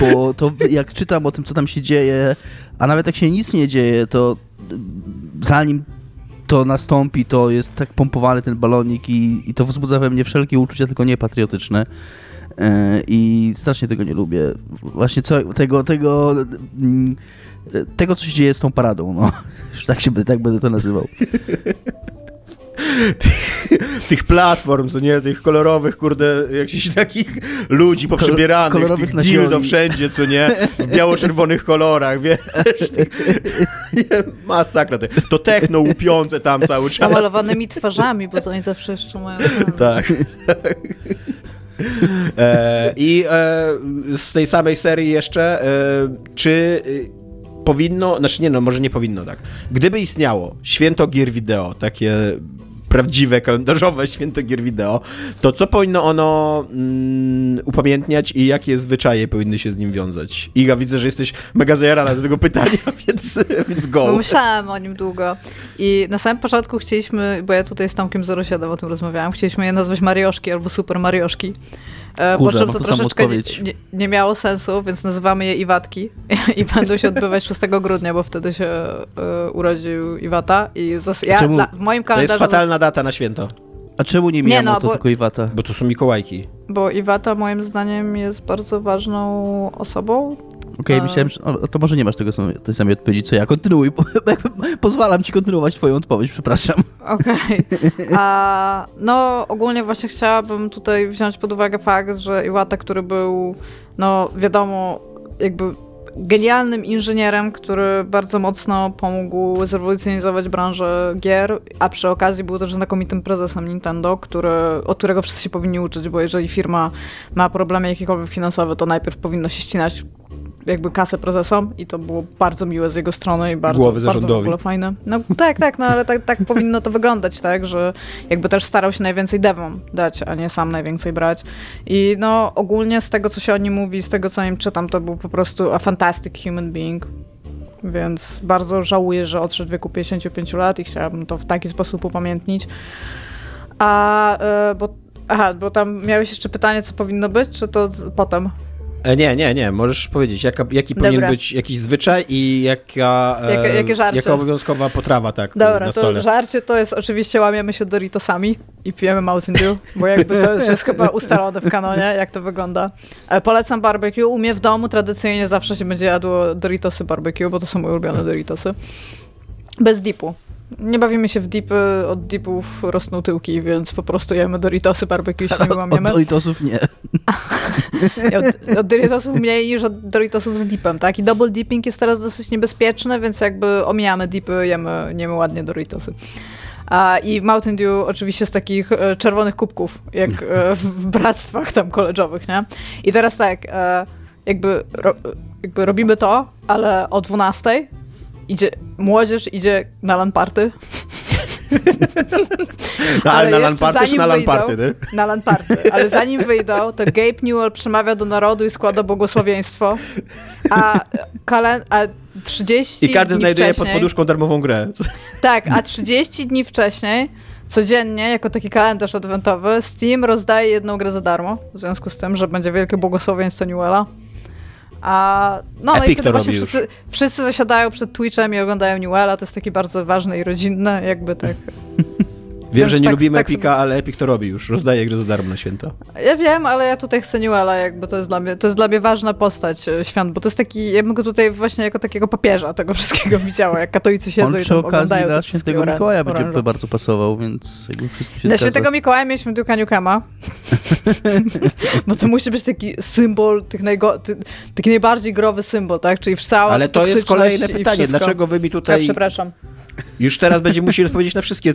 Bo to jak czytam o tym, co tam się dzieje, a nawet jak się nic nie dzieje, to zanim to nastąpi, to jest tak pompowany ten balonik i, i to wzbudza we mnie wszelkie uczucia, tylko nie patriotyczne. E, I strasznie tego nie lubię. Właśnie co, tego, tego, mm, tego, co się dzieje z tą paradą, no. tak, się, tak będę to nazywał. Tych platform, co nie, tych kolorowych, kurde, jakichś takich ludzi poprzebieranych, kolorowych tych dildo wszędzie, co nie, w biało-czerwonych kolorach, wiesz, masakra, to techno łupiące tam cały czas. Namalowanymi twarzami, bo to oni zawsze jeszcze mają... Tak, tak. E, I e, z tej samej serii jeszcze, e, czy powinno, znaczy nie no, może nie powinno tak. Gdyby istniało święto gier wideo, takie prawdziwe, kalendarzowe święto gier wideo, to co powinno ono mm, upamiętniać i jakie zwyczaje powinny się z nim wiązać? Iga, widzę, że jesteś mega zajarana do tego pytania, więc, więc go. Bo myślałam o nim długo i na samym początku chcieliśmy, bo ja tutaj z Tomkiem 07 o tym rozmawiałam, chcieliśmy je nazwać Marioszki albo Super Marioszki. E, Kurczę, po czym to, to troszeczkę nie, nie, nie, miało sensu, więc nazywamy je Iwatki i będą się odbywać 6 grudnia, bo wtedy się y, urodził Iwata i zas- ja, dla, w moim kalendarzu... To jest fatalna data na święto. A czemu nie Miyamoto, no, bo, tylko Iwata? Bo to są Mikołajki. Bo Iwata moim zdaniem jest bardzo ważną osobą Okej, okay, myślałem, że o, to może nie masz tego tej samej odpowiedzi co ja. Kontynuuj, pozwalam ci kontynuować twoją odpowiedź, przepraszam. Okej. Okay. No, ogólnie właśnie chciałabym tutaj wziąć pod uwagę fakt, że Iwata, który był, no wiadomo, jakby genialnym inżynierem, który bardzo mocno pomógł zrewolucjonizować branżę gier, a przy okazji był też znakomitym prezesem Nintendo, który, od którego wszyscy się powinni uczyć, bo jeżeli firma ma problemy jakiekolwiek finansowe, to najpierw powinno się ścinać jakby kasę prezesom i to było bardzo miłe z jego strony i bardzo, Głowy bardzo w ogóle fajne. No tak, tak, no ale tak, tak powinno to wyglądać, tak, że jakby też starał się najwięcej devom dać, a nie sam najwięcej brać. I no ogólnie z tego, co się o nim mówi, z tego, co o nim czytam, to był po prostu a fantastic human being. Więc bardzo żałuję, że odszedł w wieku 55 lat i chciałabym to w taki sposób upamiętnić. A, yy, bo, aha, bo tam miałeś jeszcze pytanie, co powinno być, czy to potem? E, nie, nie, nie. Możesz powiedzieć, jaka, jaki Dobra. powinien być jakiś zwyczaj i jaka, e, jakie, jakie żarcie? jaka obowiązkowa potrawa tak Dobra, na stole. to żarcie to jest oczywiście łamiemy się Doritosami i pijemy Mountain Dew, bo jakby to jest, jest chyba ustalone w kanonie, jak to wygląda. E, polecam barbecue. U mnie w domu tradycyjnie zawsze się będzie jadło Doritosy barbecue, bo to są moje ulubione Doritosy. Bez dipu. Nie bawimy się w dipy, od dipów rosną tyłki, więc po prostu jemy Doritosy, barbecue się nie łamiemy. Od Doritosów nie. od, Doritosów mniej niż od Doritosów z dipem, tak? I double dipping jest teraz dosyć niebezpieczny, więc jakby omijamy dipy, jemy, jemy ładnie Doritosy. A, I Mountain Dew oczywiście z takich e, czerwonych kubków, jak e, w bractwach tam koleżowych, nie? I teraz tak, e, jakby, ro, jakby robimy to, ale o 12 idzie, młodzież idzie na lamparty. No, ale, ale na lamparty na lamparty, ty? Na lamparty. Ale zanim wyjdą, to Gabe Newell przemawia do narodu i składa błogosławieństwo, a, kalen- a 30 I każdy dni znajduje pod poduszką darmową grę. Tak, a 30 dni wcześniej codziennie, jako taki kalendarz adwentowy, Steam rozdaje jedną grę za darmo, w związku z tym, że będzie wielkie błogosławieństwo Newella. A, no, no i wtedy właśnie wszyscy, wszyscy, zasiadają przed Twitchem i oglądają Newella, to jest takie bardzo ważne i rodzinne, jakby tak. Wiem, że nie tak, lubimy tak Epika, sobie... ale Epic to robi już. Rozdaje gry za darmo na święto. Ja wiem, ale ja tutaj chcę Newella, jakby to jest dla mnie, to jest dla mnie ważna postać e, świąt, bo to jest taki, ja bym go tutaj właśnie jako takiego papieża tego wszystkiego widziała, jak katolicy siedzą On i tam okazji na świętego Mikołaja będzie oranżu. bardzo pasował, więc jakby wszystko się Na świętego Mikołaja mieliśmy Duke'a Nukema, bo to musi być taki symbol, tych najgo, ty, taki najbardziej growy symbol, tak? Czyli w Ale to jest kolejne pytanie, dlaczego wy mi tutaj... Ja przepraszam. Już teraz będzie musieli odpowiedzieć na wszystkie,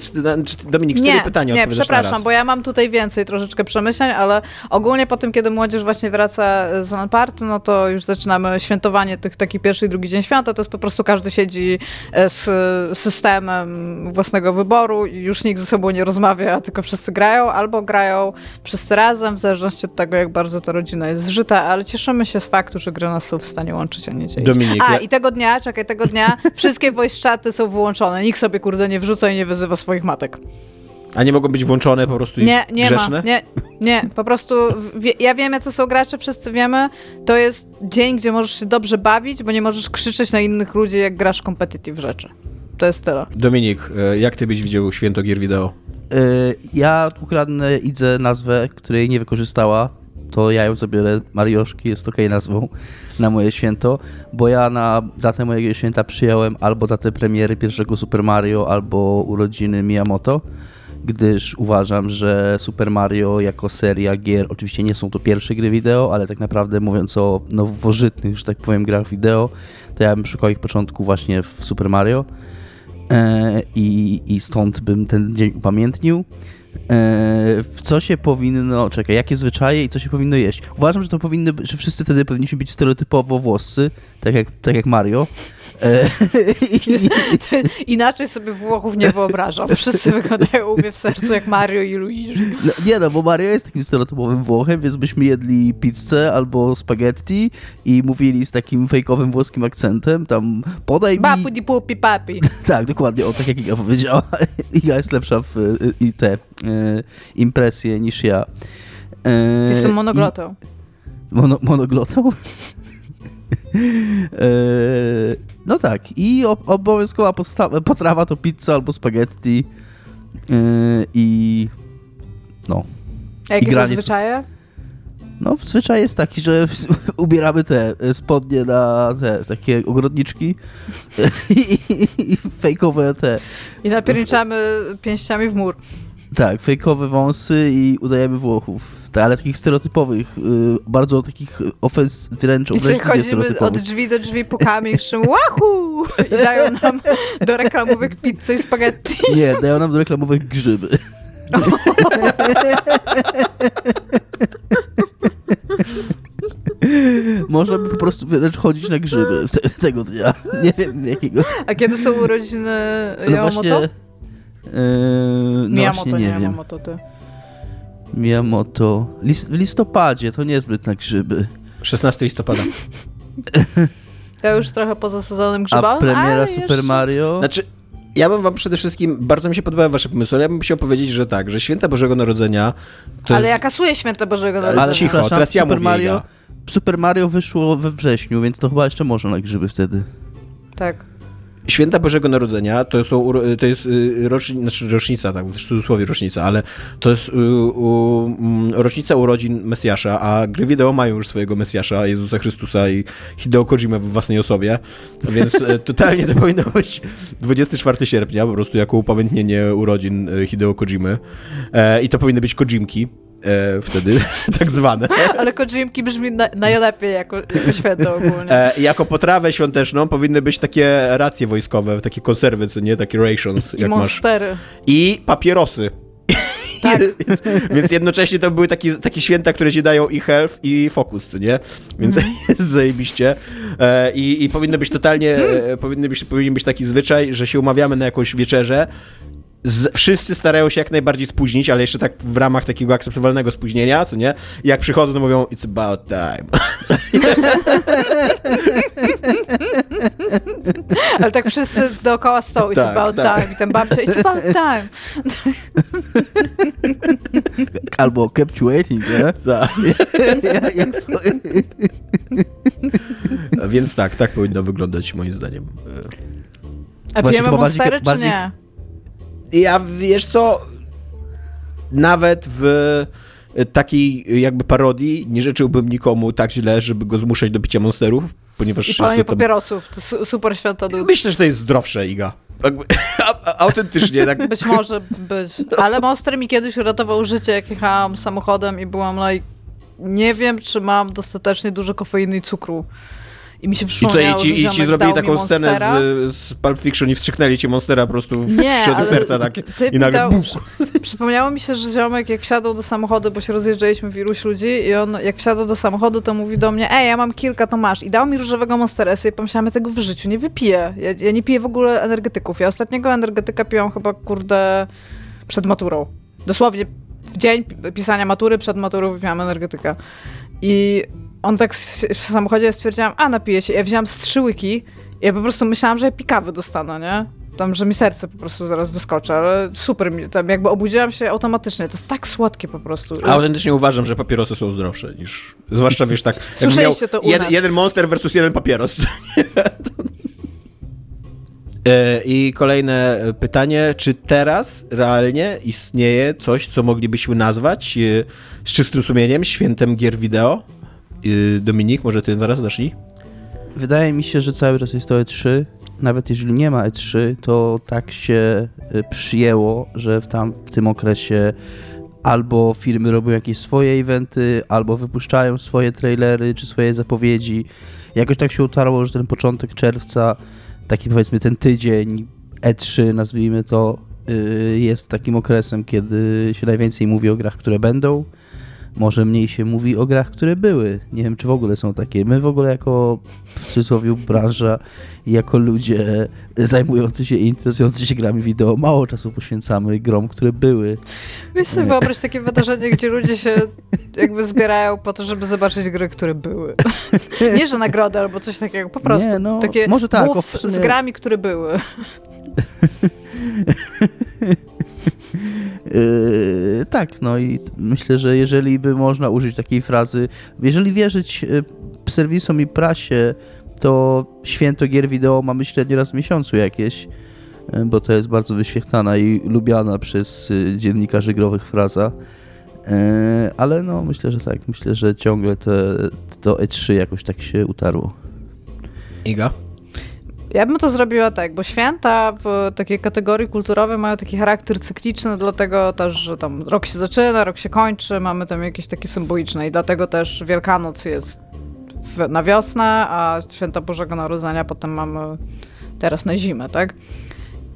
Dominik, cztery nie, pytania Nie, przepraszam, bo ja mam tutaj więcej troszeczkę przemyśleń, ale ogólnie po tym, kiedy młodzież właśnie wraca z Lamparty, no to już zaczynamy świętowanie tych taki pierwszy i drugi dzień święta, to jest po prostu każdy siedzi e, z systemem własnego wyboru i już nikt ze sobą nie rozmawia, tylko wszyscy grają, albo grają wszyscy razem, w zależności od tego, jak bardzo ta rodzina jest zżyta, ale cieszymy się z faktu, że gry nas są w stanie łączyć, a nie dzielić. Dominik, a, i tego dnia, czekaj, tego dnia wszystkie voice chaty są wyłączone. Nikt sobie, kurde, nie wrzuca i nie wyzywa swoich matek. A nie mogą być włączone po prostu i Nie, nie grzeszne? ma. Nie, nie, po prostu wie, ja wiem, jacy są gracze, wszyscy wiemy. To jest dzień, gdzie możesz się dobrze bawić, bo nie możesz krzyczeć na innych ludzi, jak grasz competitive rzeczy. To jest tyle. Dominik, e, jak ty byś widział święto gier wideo? Y, Ja ukradnę Idze nazwę, której nie wykorzystała. To ja ją zabiorę. Marioszki jest okej nazwą na moje święto, bo ja na datę mojego święta przyjąłem albo datę premiery pierwszego Super Mario, albo urodziny Miyamoto, gdyż uważam, że Super Mario jako seria gier, oczywiście nie są to pierwsze gry wideo, ale tak naprawdę mówiąc o nowożytnych, że tak powiem, grach wideo, to ja bym szukał ich początku właśnie w Super Mario. E, i, i stąd bym ten dzień upamiętnił. E, co się powinno, czekaj, jakie zwyczaje i co się powinno jeść? Uważam, że to powinny, że wszyscy wtedy powinniśmy być stereotypowo włoscy, tak jak, tak jak Mario. E, Inaczej sobie Włochów nie wyobrażam. Wszyscy wyglądają u mnie w sercu jak Mario i Luigi. no, nie no, bo Mario jest takim stereotypowym Włochem, więc byśmy jedli pizzę albo spaghetti i mówili z takim fejkowym włoskim akcentem, tam podaj mi... Bapu di pupi papi. Tak, dokładnie, o tak jak Iga powiedziała. Iga jest lepsza w y, y, impresje niż ja. Y, Jestem monoglotą. i- Mono, monoglotą? Y, no tak, i obowiązkowa podstawa, potrawa to pizza albo spaghetti i no. A jakie są zwyczaje? No, zwyczaj jest taki, że ubieramy te spodnie na te takie ogrodniczki i, i, i fejkowe te I napierniczamy pięściami w mur. Tak, fejkowe wąsy i udajemy Włochów. Tak, ale takich stereotypowych, y, bardzo takich ofens, wręcz obraźliwie chodzimy od drzwi do drzwi, pukamy i krzyczymy Wahoo! I dają nam do reklamówek pizzę i spaghetti. Nie, dają nam do reklamowych grzyby. Można by po prostu wręcz chodzić na grzyby te, tego dnia. Nie wiem jakiego. A kiedy są urodziny No Yamamoto? właśnie... Yy, no Miyamoto, właśnie nie nie wiem. Yamamoto, ty. Miyamoto. Lis, w listopadzie, to niezbyt na grzyby. 16 listopada. Ja już trochę poza sezonem grzyba, A premiera ale Super jeszcze... Mario? Znaczy, ja bym wam przede wszystkim, bardzo mi się podobały wasze pomysły, ale ja bym chciał powiedzieć, że tak, że święta Bożego Narodzenia to Ale ja jest... kasuję święta Bożego Ale Narodzenia. cicho, przepraszam, teraz ja Super mówię, Mario, Iga. Super Mario wyszło we wrześniu, więc to chyba jeszcze można na grzyby wtedy. Tak. Święta Bożego Narodzenia to, są, to jest y, rocznica, znaczy rocznica, tak, w cudzysłowie rocznica, ale to jest y, u, mm, rocznica urodzin Mesjasza, a gry wideo mają już swojego Mesjasza, Jezusa Chrystusa i Hideo Kojima w własnej osobie, więc y, totalnie to powinno być 24 sierpnia, po prostu jako upamiętnienie urodzin Hideo Kojimy e, i to powinny być Kojimki. E, wtedy tak zwane. Ale Kojimki brzmi na, najlepiej jako, jako święto ogólnie. E, jako potrawę świąteczną powinny być takie racje wojskowe, takie konserwy, co nie? Takie rations, I jak masz. monstery. I papierosy. Tak. więc, więc jednocześnie to były takie, takie święta, które ci dają i health, i focus, co nie? Więc Mhm. jest zajebiście. E, i, I powinno być totalnie, e, powinny być, powinien być taki zwyczaj, że się umawiamy na jakąś wieczerzę, z, wszyscy starają się jak najbardziej spóźnić, ale jeszcze tak w ramach takiego akceptowalnego spóźnienia, co nie? I jak przychodzą, to mówią, it's about time. Ale tak wszyscy dookoła stołu, it's Tak, about tak. time. I ten babcia, it's about time. Albo kept you waiting, nie? Tak. Więc tak, tak powinno wyglądać moim zdaniem. A pijemy bardziej- monstery, czy bardziej- nie? Ja, wiesz co, nawet w takiej jakby parodii nie życzyłbym nikomu tak źle, żeby go zmuszać do picia monsterów, ponieważ... I palenie tam- papierosów. To su super święto dud. Myślę, że to jest zdrowsze, Iga. A- Autentycznie, tak. Być może być. Ale Monster mi kiedyś uratował życie, jak jechałam samochodem i byłam like, nie wiem, czy mam dostatecznie dużo kofeiny i cukru. I mi się I co, i przypomniało, ci, i ci zrobili taką scenę z, z Pulp Fiction i wstrzyknęli ci Monstera po prostu w Nie, środku serca takie. I nagle dał-. Przypomniało mi się, że ziomek jak wsiadł do samochodu, bo się rozjeżdżaliśmy w iluś ludzi i on jak wsiadł do samochodu, to mówi do mnie, ej, ja mam kilka, to masz. I dał mi różowego Monstera. Ja sobie pomyślałam, ja tego w życiu nie wypiję. Ja, ja nie piję w ogóle energetyków. Ja ostatniego energetyka piłam chyba, kurde, przed maturą. Dosłownie w dzień pisania matury, przed maturą wypiłam energetyka. I on tak w samochodzie stwierdziłam, a napiję się. Ja wziąłam z trzy łyki ja po prostu myślałam, że pikawy dostanę, nie? Tam, że mi serce po prostu zaraz wyskoczy, ale super mi, tam jakby obudziłam się automatycznie. To jest tak słodkie po prostu. A autentycznie uważam, że papierosy są zdrowsze niż, zwłaszcza wiesz tak, Słyszeliście to u jed, jeden monster versus jeden papieros. E, I kolejne pytanie, czy teraz realnie istnieje coś, co moglibyśmy nazwać e, z czystym sumieniem świętem gier wideo? E, Dominik, może ty teraz zacznij? Wydaje mi się, że cały czas jest to E3. Nawet jeżeli nie ma E3, to tak się y, przyjęło, że w, tam, w tym okresie albo firmy robią jakieś swoje eventy, albo wypuszczają swoje trailery czy swoje zapowiedzi. Jakoś tak się utarło, że ten początek czerwca, taki powiedzmy ten tydzień E3, nazwijmy to, y, jest takim okresem, kiedy się najwięcej mówi o grach, które będą może mniej się mówi o grach, które były. Nie wiem, czy w ogóle są takie. My w ogóle jako w cudzysłowie branża i jako ludzie zajmujący się i interesujący się grami wideo mało czasu poświęcamy grom, które były. Weź sobie wyobraź takie wydarzenie, gdzie ludzie się jakby zbierają po to, żeby zobaczyć gry, które były. Nie, że nagrody albo coś takiego, po prostu. Nie, no, takie może tak, z grami, które były. Yy, tak, no i myślę, że jeżeli by można użyć takiej frazy, jeżeli wierzyć yy, serwisom i prasie, to święto gier wideo mamy średnio raz w miesiącu jakieś, yy, bo to jest bardzo wyświetlana i lubiana przez yy, dziennikarzy growych fraza. Ale no, myślę, że tak. Myślę, że ciągle to E3 jakoś tak się utarło. Iga? Ja bym to zrobiła tak, bo święta w takiej kategorii kulturowej mają taki charakter cykliczny, dlatego też, że tam rok się zaczyna, rok się kończy, mamy tam jakieś takie symboliczne i dlatego też Wielkanoc jest na wiosnę, a święta Bożego Narodzenia potem mamy teraz na zimę, tak?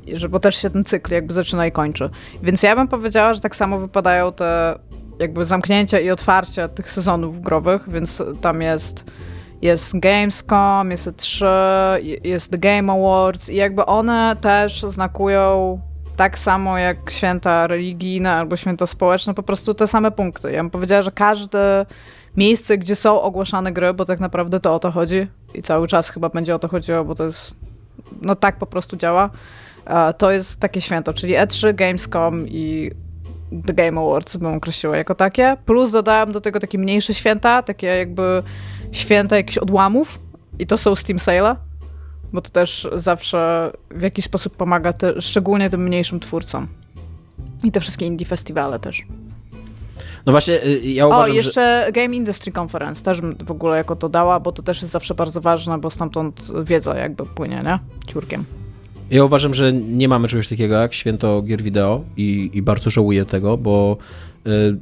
I że, bo też się ten cykl jakby zaczyna i kończy. Więc ja bym powiedziała, że tak samo wypadają te jakby zamknięcia i otwarcia tych sezonów growych, więc tam jest jest Gamescom, jest E3, jest The Game Awards i jakby one też znakują tak samo jak święta religijne albo święta społeczne, po prostu te same punkty. Ja bym powiedziała, że każde miejsce, gdzie są ogłaszane gry, bo tak naprawdę to o to chodzi i cały czas chyba będzie o to chodziło, bo to jest, no tak po prostu działa, to jest takie święto, czyli E3, Gamescom i The Game Awards bym określiła jako takie. Plus dodałam do tego takie mniejsze święta, takie jakby święta jakichś odłamów i to są Steam Sale, bo to też zawsze w jakiś sposób pomaga te, szczególnie tym mniejszym twórcom. I te wszystkie indie festiwale też. No właśnie, y, ja uważam, O, jeszcze że... Game Industry Conference też bym w ogóle jako to dała, bo to też jest zawsze bardzo ważne, bo stamtąd wiedza jakby płynie, nie? Ciurkiem. Ja uważam, że nie mamy czegoś takiego jak święto gier wideo i, i bardzo żałuję tego, bo y,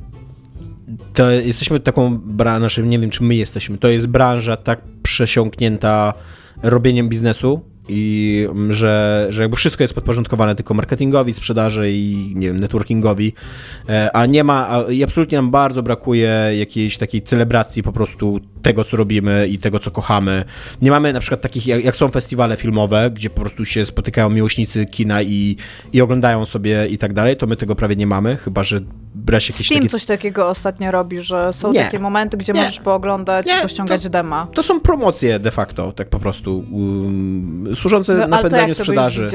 to jesteśmy taką branżą, znaczy nie wiem czy my jesteśmy, to jest branża tak przesiąknięta robieniem biznesu, i że, że jakby wszystko jest podporządkowane tylko marketingowi, sprzedaży i nie wiem, networkingowi, e, a nie ma, i absolutnie nam bardzo brakuje jakiejś takiej celebracji po prostu tego, co robimy i tego, co kochamy. Nie mamy na przykład takich, jak, jak są festiwale filmowe, gdzie po prostu się spotykają miłośnicy kina i, i oglądają sobie i tak dalej, to my tego prawie nie mamy, chyba, że brać jakieś Steam takie... coś takiego ostatnio robi, że są nie. takie momenty, gdzie nie. możesz pooglądać nie. i pościągać to, dema. To są promocje de facto, tak po prostu. Um, służące no, napędzaniu sprzedaży.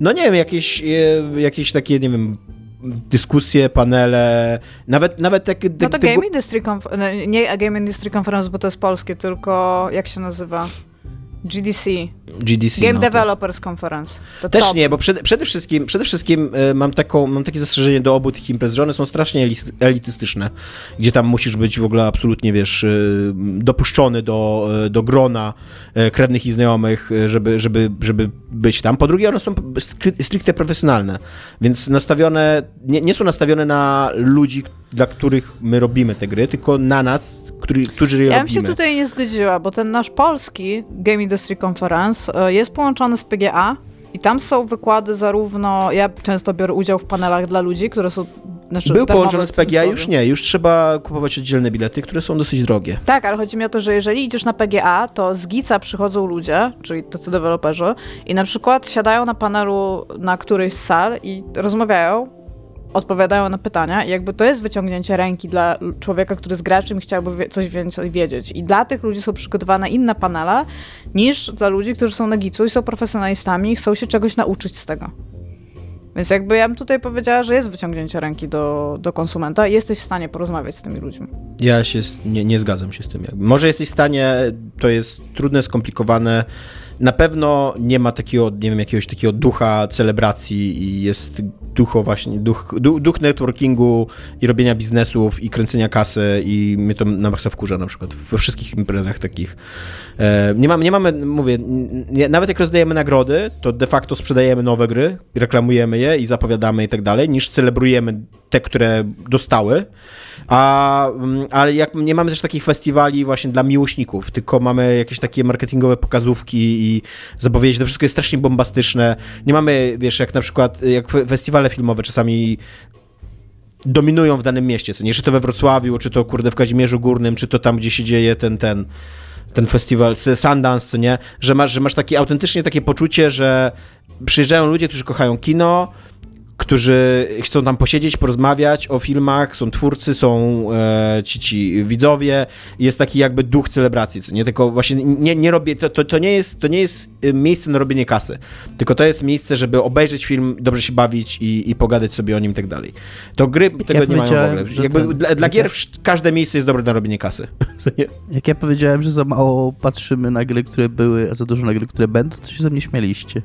No nie wiem, jakieś, jakieś takie, nie wiem, dyskusje, panele, nawet, nawet takie... No to Game Industry Conference, nie Game Industry Conference, bo to jest polskie, tylko jak się nazywa? GDC. GDC. Game no, Developers to... Conference. To Też top. nie, bo przed, przede wszystkim, przede wszystkim e, mam, taką, mam takie zastrzeżenie do obu tych imprez, że one są strasznie elitystyczne, gdzie tam musisz być w ogóle absolutnie, wiesz, e, dopuszczony do, e, do grona krewnych i znajomych, żeby, żeby, żeby być tam. Po drugie, one są stricte profesjonalne, więc nastawione, nie, nie są nastawione na ludzi, dla których my robimy te gry, tylko na nas, który, którzy je ja robimy. Ja bym się tutaj nie zgodziła, bo ten nasz polski Game Industry Conference e, jest połączony z PGA i tam są wykłady zarówno, ja często biorę udział w panelach dla ludzi, które są znaczy, Był połączony z PGA, już nie, już trzeba kupować oddzielne bilety, które są dosyć drogie. Tak, ale chodzi mi o to, że jeżeli idziesz na PGA, to z GICA przychodzą ludzie, czyli tacy deweloperzy i na przykład siadają na panelu na którejś z sal i rozmawiają odpowiadają na pytania i jakby to jest wyciągnięcie ręki dla człowieka, który jest graczem chciałby coś więcej wiedzieć. I dla tych ludzi są przygotowane inne panele niż dla ludzi, którzy są na gicu i są profesjonalistami i chcą się czegoś nauczyć z tego. Więc jakby ja bym tutaj powiedziała, że jest wyciągnięcie ręki do, do konsumenta i jesteś w stanie porozmawiać z tymi ludźmi. Ja się nie, nie zgadzam się z tym. Może jesteś w stanie, to jest trudne, skomplikowane, na pewno nie ma takiego, nie wiem, jakiegoś takiego ducha celebracji i jest ducho właśnie, duch, duch networkingu i robienia biznesów i kręcenia kasy i mnie to na maksa wkurza na przykład we wszystkich imprezach takich. E, nie mamy, nie mamy mówię, nie, nawet jak rozdajemy nagrody, to de facto sprzedajemy nowe gry, reklamujemy je i zapowiadamy i tak dalej, niż celebrujemy te, które dostały. A, mm, ale jak nie mamy też takich festiwali właśnie dla miłośników, tylko mamy jakieś takie marketingowe pokazówki i zapowiedzi, to wszystko jest strasznie bombastyczne. Nie mamy, wiesz, jak na przykład, jak festiwale filmowe czasami dominują w danym mieście, co nie, czy to we Wrocławiu, czy to kurde w Kazimierzu Górnym, czy to tam, gdzie się dzieje ten, ten, ten festiwal, Sundance, co nie, że masz, że masz takie autentycznie takie poczucie, że przyjeżdżają ludzie, którzy kochają kino, którzy chcą tam posiedzieć, porozmawiać o filmach, są twórcy, są e, ci, ci widzowie, jest taki jakby duch celebracji, co nie, tylko właśnie nie, nie robię, to, to, to, nie jest, to nie jest e, miejsce na robienie kasy, tylko to jest miejsce, żeby obejrzeć film, dobrze się bawić i, i pogadać sobie o nim i tak dalej. To gry tego ja nie mają w ogóle. Jakby ten, dla, dla gier ja... każde miejsce jest dobre na robienie kasy. jak ja powiedziałem, że za mało patrzymy na gry, które były, a za dużo na gry, które będą, to się ze mnie śmieliście.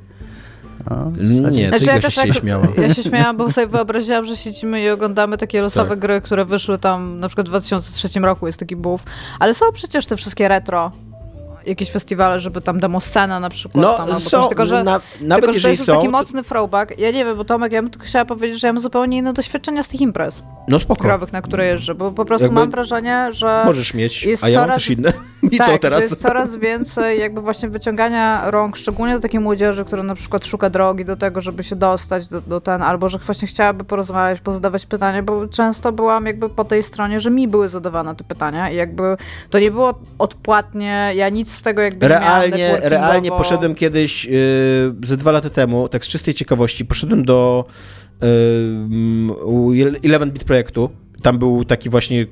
No, nie, znaczy, ja, się, tak, śmiała. Ja się śmiałam, bo sobie wyobraziłam, że siedzimy i oglądamy takie losowe tak. gry, które wyszły tam na przykład w 2003 roku, jest taki buff. Ale są przecież te wszystkie retro jakieś festiwale, żeby tam demoscena na przykład. No, tam, są, tylko, że, na, nawet tylko, że to jest są, taki mocny throwback. Ja nie wiem, bo Tomek, ja bym tylko chciała powiedzieć, że ja mam zupełnie inne doświadczenia z tych imprez. No spoko. Growych, na które jeżdżę, bo po prostu jakby mam wrażenie, że... Możesz mieć, jest a ja coraz, mam też inne. I tak, co teraz? jest coraz więcej jakby właśnie wyciągania rąk, szczególnie do takiej młodzieży, która na przykład szuka drogi do tego, żeby się dostać do, do ten, albo że właśnie chciałaby porozmawiać, pozadawać pytania, bo często byłam jakby po tej stronie, że mi były zadawane te pytania i jakby to nie było odpłatnie, ja nic z tego jakby realnie, nie miałam Realnie poszedłem kiedyś yy, ze dwa lata temu, tak z czystej ciekawości, poszedłem do yy, 11-bit projektu, tam był taki właśnie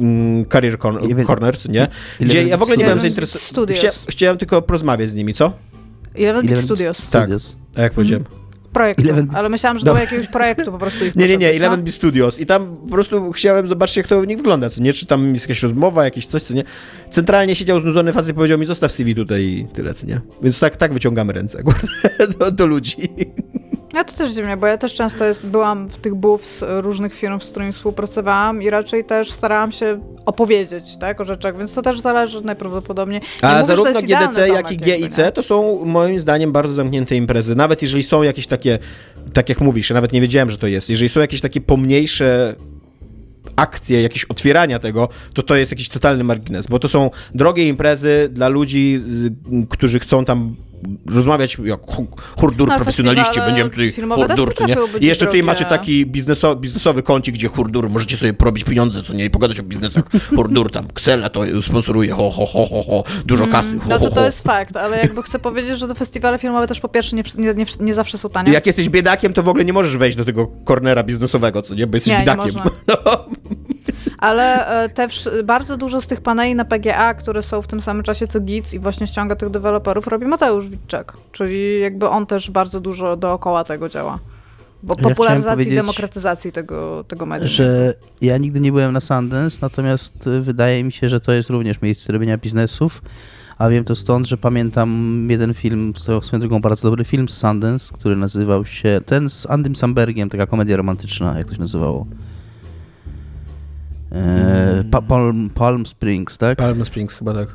Mm, career Corner, co nie? Gdzie ja w ogóle nie byłem zainteresowany. Chcia, chciałem tylko porozmawiać z nimi, co? 11 Studios. Tak, a jak powiedziałem? Mhm. Projektu, ale myślałam, że do jakiegoś projektu po prostu ich Nie, nie, nie, 11 B Studios i tam po prostu chciałem zobaczyć, jak to u nich wygląda, co nie? Czy tam jest jakaś rozmowa, jakieś coś, co nie? Centralnie siedział znudzony facet i powiedział mi, zostaw CV tutaj i tyle, co nie? Więc tak, tak wyciągamy ręce do, do ludzi. Ja to też dziwnie, bo ja też często jest, byłam w tych z różnych firm, z którymi współpracowałam i raczej też starałam się opowiedzieć tak, o rzeczach, więc to też zależy najprawdopodobniej. Nie A mówię, zarówno GDC, jak i GIC to są moim zdaniem bardzo zamknięte imprezy. Nawet jeżeli są jakieś takie, tak jak mówisz, ja nawet nie wiedziałem, że to jest, jeżeli są jakieś takie pomniejsze akcje, jakieś otwierania tego, to to jest jakiś totalny margines, bo to są drogie imprezy dla ludzi, którzy chcą tam rozmawiać jak hurdur no, profesjonaliści, będziemy tutaj hurdur, nie? I jeszcze tutaj macie taki biznesowy, biznesowy kącik, gdzie hurdur, możecie sobie porobić pieniądze, co nie? I pogadać o biznesach. Hurdur tam, Ksela to sponsoruje, ho, ho, ho, ho, ho dużo mm, kasy, ho, No to to jest fakt, ale jakby chcę powiedzieć, że te festiwale filmowe też po pierwsze nie, nie, nie, nie zawsze są tanie. Jak jesteś biedakiem, to w ogóle nie możesz wejść do tego kornera biznesowego, co nie? Bo jesteś nie, biedakiem. Nie można. Ale e, te bardzo dużo z tych paneli na PGA, które są w tym samym czasie co GITS i właśnie ściąga tych deweloperów, robi Mateusz Witczek. Czyli jakby on też bardzo dużo dookoła tego działa. Bo ja popularyzacji i demokratyzacji tego, tego medium. Że ja nigdy nie byłem na Sundance, natomiast e, wydaje mi się, że to jest również miejsce robienia biznesów. A wiem to stąd, że pamiętam jeden film, swoją drogą bardzo dobry film z Sundance, który nazywał się, ten z Andym Sambergiem, taka komedia romantyczna, jak to się nazywało. E, Palm, Palm Springs, tak? Palm Springs, chyba tak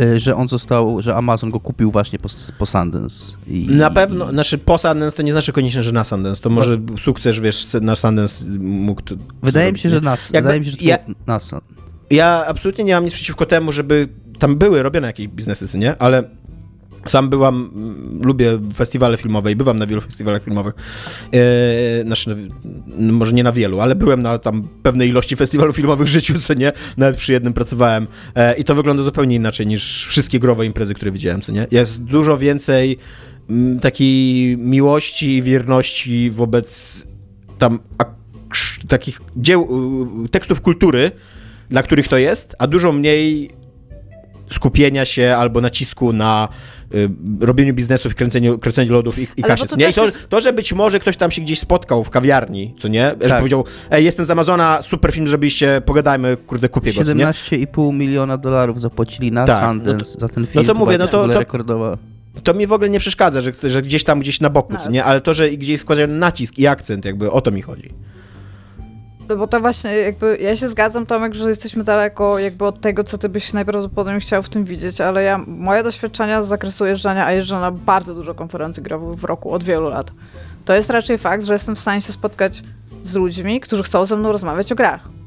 e, że on został, że Amazon go kupił właśnie po, po Sundance. I, na pewno, znaczy po Sundance to nie znaczy koniecznie, że na Sundance, to może no. sukces, wiesz, na Sundance mógł... To, wydaje mi się, że nas, Jakby, wydaje mi się, że to ja, na Ja absolutnie nie mam nic przeciwko temu, żeby tam były robione jakieś biznesy, nie? Ale sam byłam, mm, lubię festiwale filmowe i bywam na wielu festiwalach filmowych. E, znaczy, no, może nie na wielu, ale byłem na tam pewnej ilości festiwalów filmowych w życiu, co nie? Nawet przy jednym pracowałem. E, I to wygląda zupełnie inaczej niż wszystkie growe imprezy, które widziałem, co nie? Jest dużo więcej m, mm, takiej miłości i wierności wobec tam takich dzieł, tekstów kultury, dla których to jest, a dużo mniej skupienia się albo nacisku na robieniu biznesów, kręceniu, kręceniu lodów i, i kasie. Nie? I to, jest... to, że być może ktoś tam się gdzieś spotkał w kawiarni, co nie? Tak. Że powiedział, ej, jestem z Amazona, super film, żebyście, pogadajmy, kurde, kupię go, 17,5 miliona dolarów zapłacili na tak, Sundance no to, za ten film. No to mówię, no to, to, rekordowa. to mi w ogóle nie przeszkadza, że, że gdzieś tam, gdzieś na boku, no. co nie? Ale to, że gdzieś składają nacisk i akcent, jakby o to mi chodzi. No bo to właśnie jakby, ja się zgadzam Tomek, że jesteśmy daleko jakby od tego, co ty byś najprawdopodobniej chciał w tym widzieć, ale ja, moje doświadczenia z zakresu jeżdżania, a jeżdżę na bardzo dużo konferencji growych w roku od wielu lat, to jest raczej fakt, że jestem w stanie się spotkać z ludźmi, którzy chcą ze mną rozmawiać o grach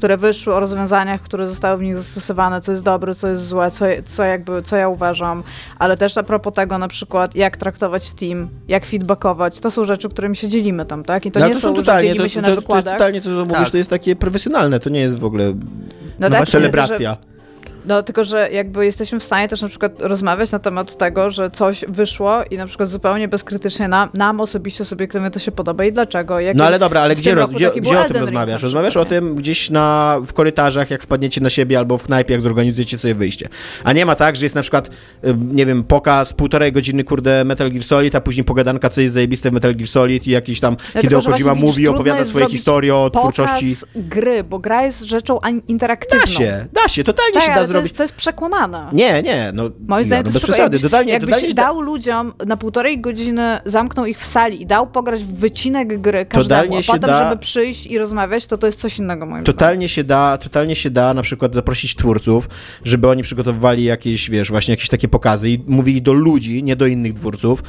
które wyszły, o rozwiązaniach, które zostały w nich zastosowane, co jest dobre, co jest złe, co, co, jakby, co ja uważam, ale też a propos tego na przykład, jak traktować team, jak feedbackować, to są rzeczy, którymi się dzielimy tam, tak? I to no, nie to są, totalnie, że dzielimy to, się to, na wykładach. To jest totalnie, to co mówisz, tak. to jest takie profesjonalne, to nie jest w ogóle no tak, celebracja. Że, no, tylko że jakby jesteśmy w stanie też na przykład rozmawiać na temat tego, że coś wyszło i na przykład zupełnie bezkrytycznie nam, nam osobiście, subiektywnie to się podoba i dlaczego. Jak no ale dobra, ale gdzie, gdzie, gdzie o tym rozmawiasz? Rozmawiasz o tym gdzieś na, w korytarzach, jak wpadniecie na siebie albo w knajpie, jak zorganizujecie sobie wyjście. A nie ma tak, że jest na przykład, nie wiem, pokaz półtorej godziny, kurde, Metal Gear Solid, a później pogadanka, co jest zajebiste w Metal Gear Solid i jakiś tam no, Hideo Kojima mówi, opowiada swoje historie o twórczości. gry, bo gra jest rzeczą interaktywną. Da się, da się, totalnie tak, się da zrobić. To jest, to jest przekłamana. Nie, nie, no, Moim zdaniem no, bez przesady. Totalnie, jakbyś totalnie dał ludziom na półtorej godziny, zamknął ich w sali i dał pograć w wycinek gry każdemu, a potem, da, żeby przyjść i rozmawiać, to to jest coś innego moim totalnie zdaniem. Się da, totalnie się da na przykład zaprosić twórców, żeby oni przygotowywali jakieś, wiesz, właśnie jakieś takie pokazy i mówili do ludzi, nie do innych twórców,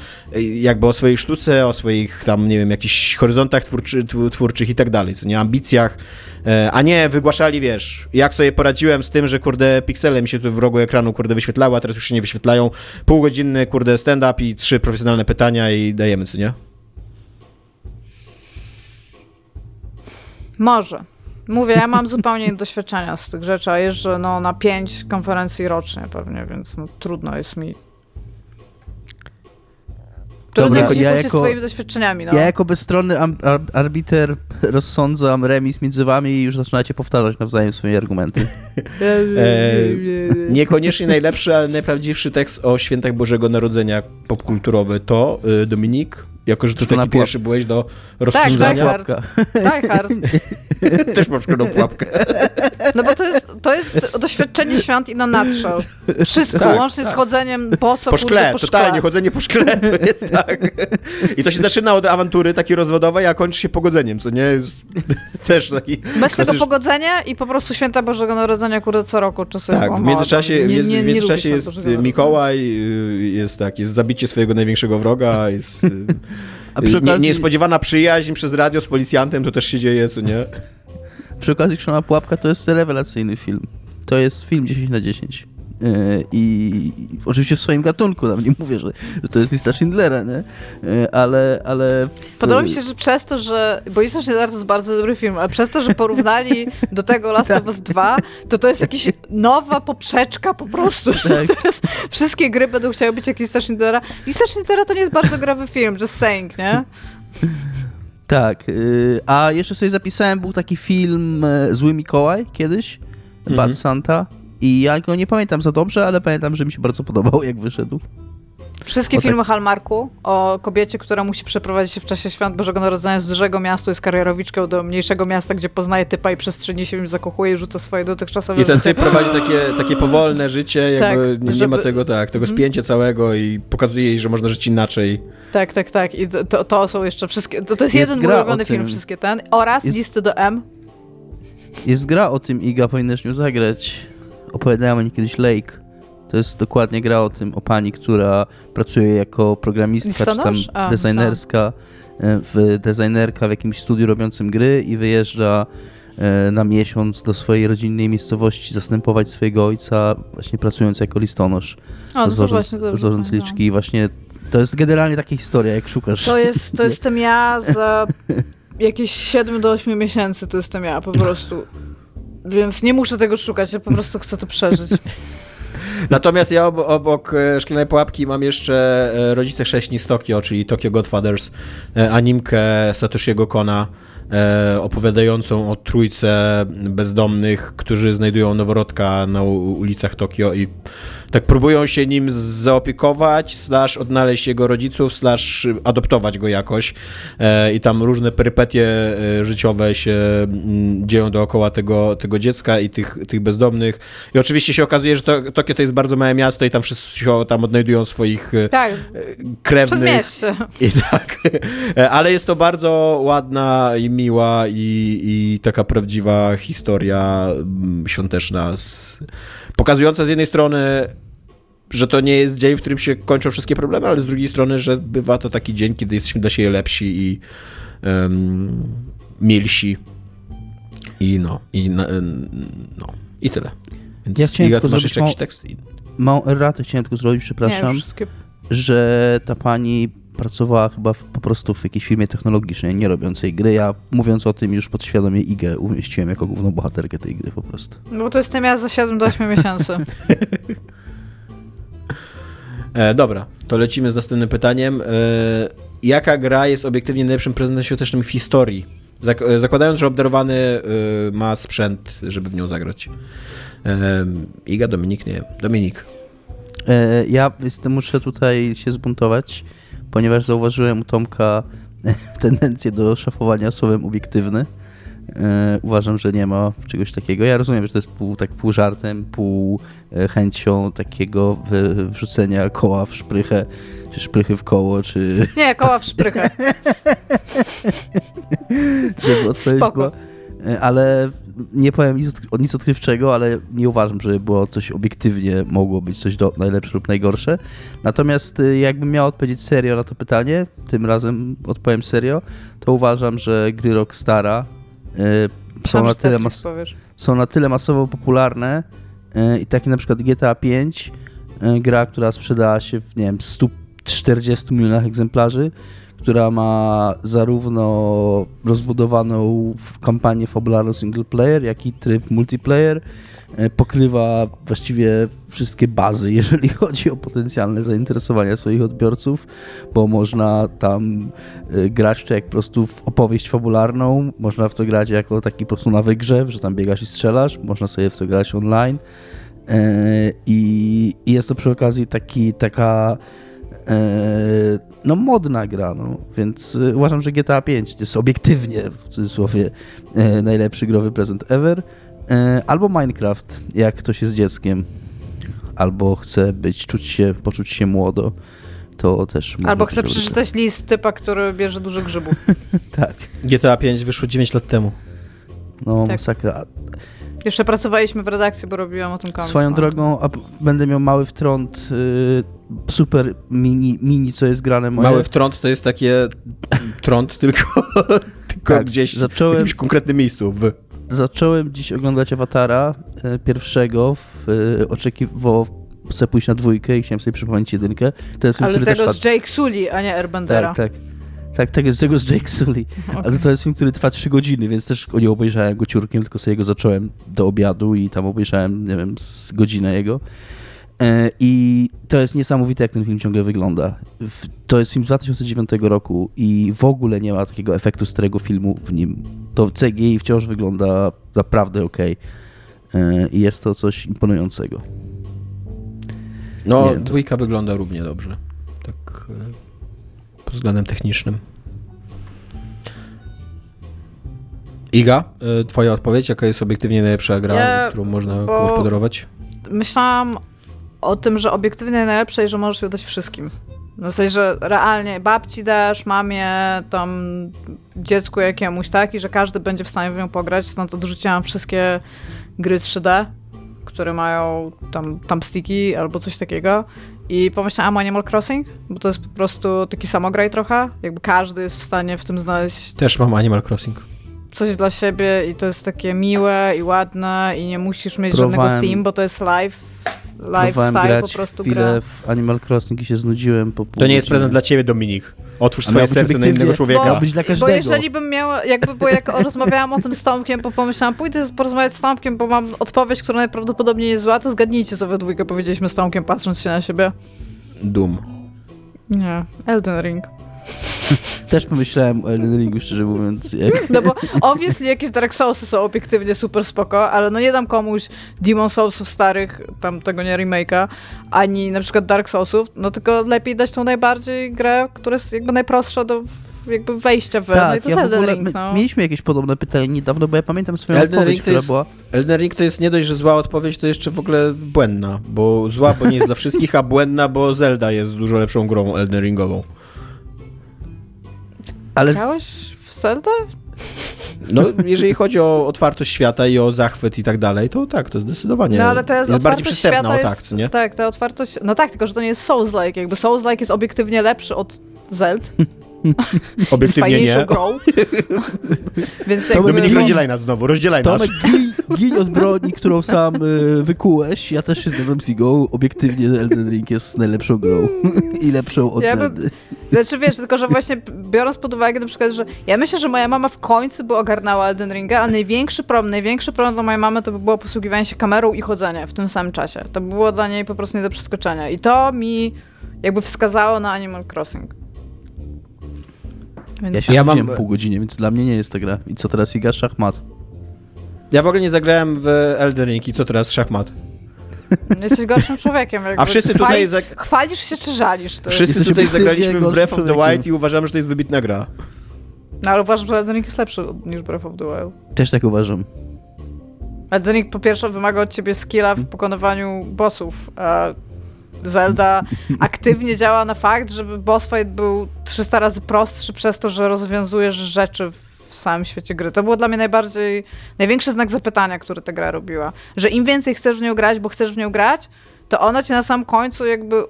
jakby o swojej sztuce, o swoich tam, nie wiem, jakichś horyzontach twórczy, twórczych i tak dalej, co nie, ambicjach, a nie wygłaszali, wiesz, jak sobie poradziłem z tym, że kurde piksele mi się tu w rogu ekranu kurde wyświetlały, a teraz już się nie wyświetlają. Półgodzinny kurde stand-up i trzy profesjonalne pytania i dajemy, co nie? Może. Mówię, ja mam zupełnie doświadczenia z tych rzeczy, a jeżdżę no, na pięć konferencji rocznie pewnie, więc no, trudno jest mi Trudno Dobra, ja jako, swoimi doświadczeniami. No. Ja jako bezstronny arbiter rozsądzam remis między wami i już zaczynacie powtarzać nawzajem swoje argumenty. e, niekoniecznie najlepszy, ale najprawdziwszy tekst o świętach Bożego Narodzenia popkulturowy to y, Dominik jako, że ty taki pułap... pierwszy byłeś do rozsądzania. Tak, tak, hard. Też mam szkolną pułapkę. No bo to jest, to jest doświadczenie świąt i na nadszał. Wszystko, tak, łącznie tak. z chodzeniem boso, po szkle. Po totalnie, szkle. chodzenie po szkle to jest tak. I to się zaczyna od awantury takiej rozwodowej, a kończy się pogodzeniem, co nie jest też taki... Bez tego pogodzenia i po prostu święta Bożego Narodzenia, kurde, co roku czasem. Tak, w międzyczasie, nie, nie, nie w międzyczasie jest Mikołaj, y, jest tak, jest zabicie swojego największego wroga, jest... A przy okazji... nie, niespodziewana przyjaźń przez radio z policjantem, to też się dzieje, co nie? Przy okazji Krzona Pułapka to jest rewelacyjny film. To jest film 10 na 10. E, I, oczywiście w swoim gatunku, tam nie mówię, że, że to jest lista Schindlera, nie? E, ale, ale... W... Podoba mi się, że przez to, że... Bo lista Schindlera to jest bardzo dobry film, ale przez to, że porównali do tego Last of Us 2, to to jest jakaś nowa poprzeczka po prostu. Tak. Teraz wszystkie gry będą chciały być jak lista Schindlera. Lista Schindlera to nie jest bardzo grawy film, just saying, nie? Tak. Y, a jeszcze sobie zapisałem, był taki film e, Zły Mikołaj kiedyś, mhm. Bad Santa. I ja go nie pamiętam za dobrze, ale pamiętam, że mi się bardzo podobał, jak wyszedł. Wszystkie o, filmy tak. Hallmarku o kobiecie, która musi przeprowadzić się w czasie świąt Bożego Narodzenia z dużego miasta, jest karierowiczką do mniejszego miasta, gdzie poznaje typa i przestrzeni się w nim zakochuje i rzuca swoje dotychczasowe I ten typ prowadzi takie, takie powolne życie, jakby tak, nie, żeby... nie, ma tego tak, tego mhm. spięcia całego i pokazuje jej, że można żyć inaczej. Tak, tak, tak. I to, to są jeszcze wszystkie, to, to jest, jest jeden mój ulubiony film, wszystkie ten. Oraz jest... listy do M. Jest gra o tym, Iga, powinieneś ją zagrać opowiadała mi kiedyś Lake. To jest dokładnie gra o tym, o pani, która pracuje jako programistka, czy tam designerska, e, w, designerka w jakimś studiu robiącym gry i wyjeżdża e, na miesiąc do swojej rodzinnej miejscowości zastępować swojego ojca, właśnie pracując jako listonosz. A, złożąc, złożąc liczki i właśnie to jest generalnie taka historia, jak szukasz. To jest, to jestem ja za jakieś 7 do 8 miesięcy, to jestem ja po prostu. Więc nie muszę tego szukać, ja po prostu chcę to przeżyć. Natomiast ja obok, obok e, Szklanej Pułapki mam jeszcze e, Rodzice Chrześni z Tokio, czyli Tokyo Godfathers, e, animkę Satoshiego Kona, opowiadającą o trójce bezdomnych, którzy znajdują noworodka na ulicach Tokio i tak próbują się nim zaopiekować, slash odnaleźć jego rodziców, slash adoptować go jakoś e, i tam różne perypetie e, życiowe się mm, dzieją dookoła tego, tego dziecka i tych, tych bezdomnych. I oczywiście się okazuje, że to, Tokio to jest bardzo małe miasto i tam wszyscy się tam odnajdują swoich e, tak. krewnych. I tak. Ale jest to bardzo ładna i miła i, i taka prawdziwa historia mm, świąteczna z pokazująca z jednej strony, że to nie jest dzień, w którym się kończą wszystkie problemy, ale z drugiej strony, że bywa to taki dzień, kiedy jesteśmy dla siebie lepsi i um, milsi. I no, i no, i tyle. Więc ja chciałem tylko zrobić jakiś tekst? Małą erratę chciałem tylko zrobić, przepraszam, nie, że ta pani pracowała chyba w, po prostu w jakiejś firmie technologicznej, nie robiącej gry. Ja mówiąc o tym już podświadomie IGę umieściłem jako główną bohaterkę tej gry po prostu. No bo to jest tym ja za 7 do 8 miesięcy. e, dobra, to lecimy z następnym pytaniem. E, jaka gra jest obiektywnie najlepszym prezentem świątecznym w historii? Zak e, zakładając, że obdarowany e, ma sprzęt, żeby w nią zagrać. E, Iga, Dominik, nie. Dominik. E, ja jestem, muszę tutaj się zbuntować ponieważ zauważyłem u Tomka tendencję do szafowania słowem obiektywny. E, uważam, że nie ma czegoś takiego. Ja rozumiem, że to jest pół, tak pół żartem, pół e, chęcią takiego wrzucenia koła w szprychę, czy szprychy w koło, czy... Nie, koła w szprychę. Żeby odpowiedź była... E, ale nie powiem nic, nic odkrywczego, ale nie uważam, że było coś obiektywnie mogło być coś do, najlepsze lub najgorsze. Natomiast y, jakbym miał odpowiedzieć serio na to pytanie, tym razem odpowiem serio, to uważam, że gry Rockstara y, są, na tyle mas- są na tyle masowo popularne y, i takie na przykład GTA 5, y, gra, która sprzedała się w nie wiem, 140 milionach egzemplarzy, która ma zarówno rozbudowaną kampanię fabularną single player, jak i tryb multiplayer. E, pokrywa właściwie wszystkie bazy, jeżeli chodzi o potencjalne zainteresowania swoich odbiorców, bo można tam e, grać to jak po prostu w opowieść fabularną, można w to grać jako taki po prostu na wygrzew, że tam biegasz i strzelasz, można sobie w to grać online. E, I, jest to przy okazji taki, taka no modna gra, no. więc e, uważam, że GTA 5 jest obiektywnie, w cudzysłowie, e, najlepszy growy prezent ever. Albo Minecraft, jak ktoś jest dzieckiem, albo chce być, czuć się, poczuć się młodo, to też... Albo chce przeczytać list typa, który bierze dużo grzybów. tak. GTA 5 wyszło 9 lat temu. No, tak. masakra. Jeszcze pracowaliśmy w redakcji, bo robiłam o tym komiks. Swoją drogą, będę miał mały wtrąd, y, super mini, mini, co jest grane moje. Mały wtrąd to jest takie trąd, tylko, tylko tak, gdzieś zacząłem, w jakimś konkretnym miejscu. W. Zacząłem dziś oglądać Awatara y, pierwszego, w, y, oczekiwał chcę pójść na dwójkę i chciałem sobie przypomnieć jedynkę. To jest Ale tego z Jake Sully, a nie Airbendera. Tak, tak. Tak, tego, tego z Jake Sully. Okay. Ale to jest film, który trwa 3 godziny, więc też nie obejrzałem go ciurkiem, tylko sobie go zacząłem do obiadu i tam obejrzałem, nie wiem, z godzinę jego. E, I to jest niesamowite, jak ten film ciągle wygląda. To jest film z 2009 roku i w ogóle nie ma takiego efektu starego filmu w nim. To CGI wciąż wygląda naprawdę ok. E, I jest to coś imponującego. No, dwójka wygląda równie dobrze. Tak e, pod względem technicznym. Iga, twoja odpowiedź, jaka jest obiektywnie najlepsza gra, ja, którą można komuś podarować? Myślałam o tym, że obiektywnie najlepsze i że możesz ją dać wszystkim. W zasadzie, że realnie babci dasz, mamie, tam dziecku jakiemuś, tak? I że każdy będzie w stanie w nią pograć. Stąd odrzuciłam wszystkie gry 3D, które mają tam, tam sticky albo coś takiego. I pomyślałam o Animal Crossing, bo to jest po prostu taki samograj trochę. Jakby każdy jest w stanie w tym znaleźć. Też mam Animal Crossing. Coś dla siebie i to jest takie miłe i ładne i nie musisz mieć Próbowałem. żadnego theme, bo to jest live lifestyle grać po prostu chwilę gra. w Animal Crossing i się znudziłem po To nie jest prezent dla ciebie, Dominik. Otwórz swoje serce na innego człowieka. Miał być dla Bo każdego. jeżeli bym miała, jakby, bo jak rozmawiałam o tym z Tomkiem, to pomyślałam, pójdę porozmawiać z Tomkiem, bo mam odpowiedź, która najprawdopodobniej jest zła, to zgadnijcie, co we dwójkę powiedzieliśmy z Tomkiem, patrząc się na siebie. Doom. Nie, Elden Ring. Też pomyślałem o Elden Ringu, szczerze mówiąc. Jak... No bo obviously jakieś Dark Soulsy są obiektywnie super spoko, ale no nie dam komuś Demon Soulsów starych, tam tego nie remake'a, ani na przykład Dark Soulsów, no tylko lepiej dać tą najbardziej grę, która jest jakby najprostsza do jakby wejścia w, no i Tak, to ja w Elden ogóle, Ring, no. mieliśmy jakieś podobne pytanie niedawno, bo ja pamiętam swoją Elden odpowiedź, Ring która jest- była... Elden Ring to jest nie dość, że zła odpowiedź, to jeszcze w ogóle błędna, bo zła, bo nie jest dla wszystkich, a błędna, bo Zelda jest dużo lepszą grą Elden Ringową. Ale Grałeś w Zelda? No, jeżeli chodzi o otwartość świata i o zachwyt i tak dalej, to tak, to zdecydowanie No ale to jest, jest bardziej przystępna, o świata tak, jest, co nie? Tak, ta otwartość, no tak, tylko że to nie jest Souls-like, jakby Souls-like jest obiektywnie lepszy od Zeld, jest Obiektywnie nie. grą. Więc To jakby, Dominik, rozdzielaj nas znowu, rozdzielaj nas. Tomek, gin, gin od broni, którą sam y, wykułeś. Ja też się zgadzam z Igą. Obiektywnie Elden Ring jest najlepszą grą. I lepszą od Ja bym-. Znaczy wiesz, tylko że właśnie biorąc pod uwagę na przykład, że ja myślę, że moja mama w końcu by ogarnęła Elden Ringa, a największy problem, największy problem dla mojej mamy to by było posługiwanie się kamerą i chodzenie w tym samym czasie. To by było dla niej po prostu nie do przeskoczenia. I to mi jakby wskazało na Animal Crossing. Więc Ja się Ja mam- pół godziny, więc dla mnie nie jest ta gra. I co teraz Iga? Szachmat. Ja w ogóle nie zagrałem w Elden Ring i co teraz? Szachmat. jesteś gorszym człowiekiem. Jakby. A wszyscy tutaj, Chwali- zag... Chwalisz się czy żalisz? Ty? wszyscy Jesteś tutaj zagraliśmy w Breath of the. Wild i uważamy, że to jest wybitna gra. No ale uważam, że Elden Ring jest lepszy niż Breath of the Wild. Też tak uważam. Elden Ring po pierwsze wymaga od ciebie skilla w pokonywaniu bossów, a Zelda aktywnie działa na fakt, żeby boss fight był 300 razy prostszy przez to, że rozwiązujesz rzeczy w samym świecie gry. To było dla mnie najbardziej, największy znak zapytania, który ta gra robiła. Że im więcej chcesz w nią grać, bo chcesz w nią grać, to ona ci na samym końcu jakby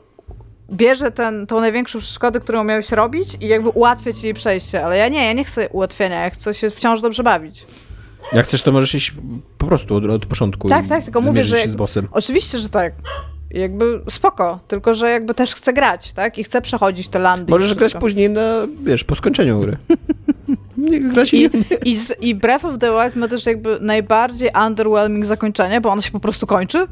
bierze ten, tą największą przeszkodę, którą miałeś robić i jakby ułatwia ci jej przejście. Ale ja nie, ja nie chcę ułatwienia, ja chcę się wciąż dobrze bawić. Jak chcesz, to możesz iść po prostu od, od początku Tak, i tak, tylko mówię, że się z bossem. Oczywiście, że tak. Jakby spoko, tylko że jakby też chcę grać, tak? I chcę przechodzić te landy. Możesz grać później na, wiesz, po skończeniu gry. Nie grać I, nie, i, z, I Breath of the Wild ma też jakby najbardziej underwhelming zakończenie, bo ono się po prostu kończy.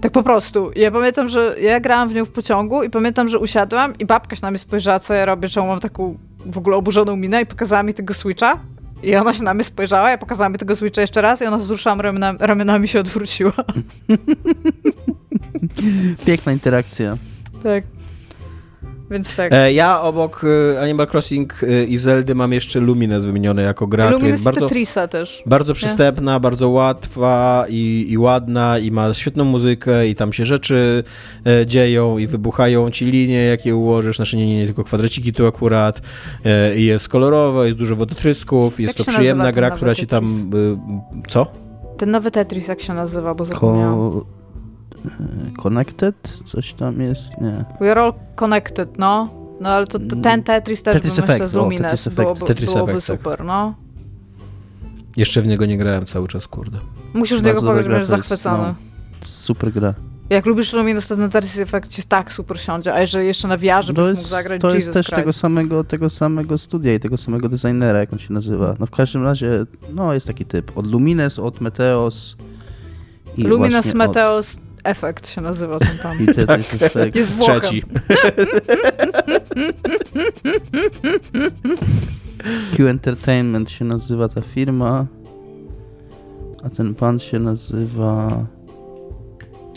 Tak po prostu. Ja pamiętam, że ja grałam w nią w pociągu i pamiętam, że usiadłam i babka się na mnie spojrzała, co ja robię, czemu mam taką w ogóle oburzoną minę i pokazała mi tego Switcha. I ona się na mnie spojrzała, ja pokazała mi tego Switcha jeszcze raz i ona wzruszała ramionami, ramionami się odwróciła. Piękna interakcja. tak. Więc tak. E, Ja obok e, Animal Crossing e, i Zeldy mam jeszcze Lumines wymienione jako gra, Luminous jest bardzo, Tetrisa też. bardzo przystępna, bardzo łatwa i, i ładna i ma świetną muzykę i tam się rzeczy e, dzieją i wybuchają ci linie, jakie ułożysz, znaczy nie, nie, nie tylko kwadraciki tu akurat e, i jest kolorowe, jest dużo wodotrysków, jest Jak to się przyjemna gra, która ci tam... e, Co? Ten nowy Tetris, jak się nazywa, bo zapomniałam. Ko... e, Connected? Coś tam jest? Nie. We are all connected, no. No ale to, to ten Tetris też Tetris bym myślę Effect, z o, Lumines Tetris Effect. byłoby, Tetris byłoby Effect, tak. super, no. Jeszcze w niego nie grałem cały czas, kurde. Musisz z Bardzo niego powiedzieć, że jest, zachwycony. Super gra. Jak lubisz Lumines, to ten Tetris Effect ci tak super siądzie, a jeżeli jeszcze na VR, To byś jest, mógł zagrać to jest Jesus też Christ. tego samego, tego samego studia i tego samego designera, jak on się nazywa. No w każdym razie, no jest taki typ. Od Lumines, od Meteos i Lumines Meteos Effect się nazywa ten pan. I Tetris Effect. Jest Włochem. Trzeci. Q Entertainment się nazywa ta firma, a ten pan się nazywa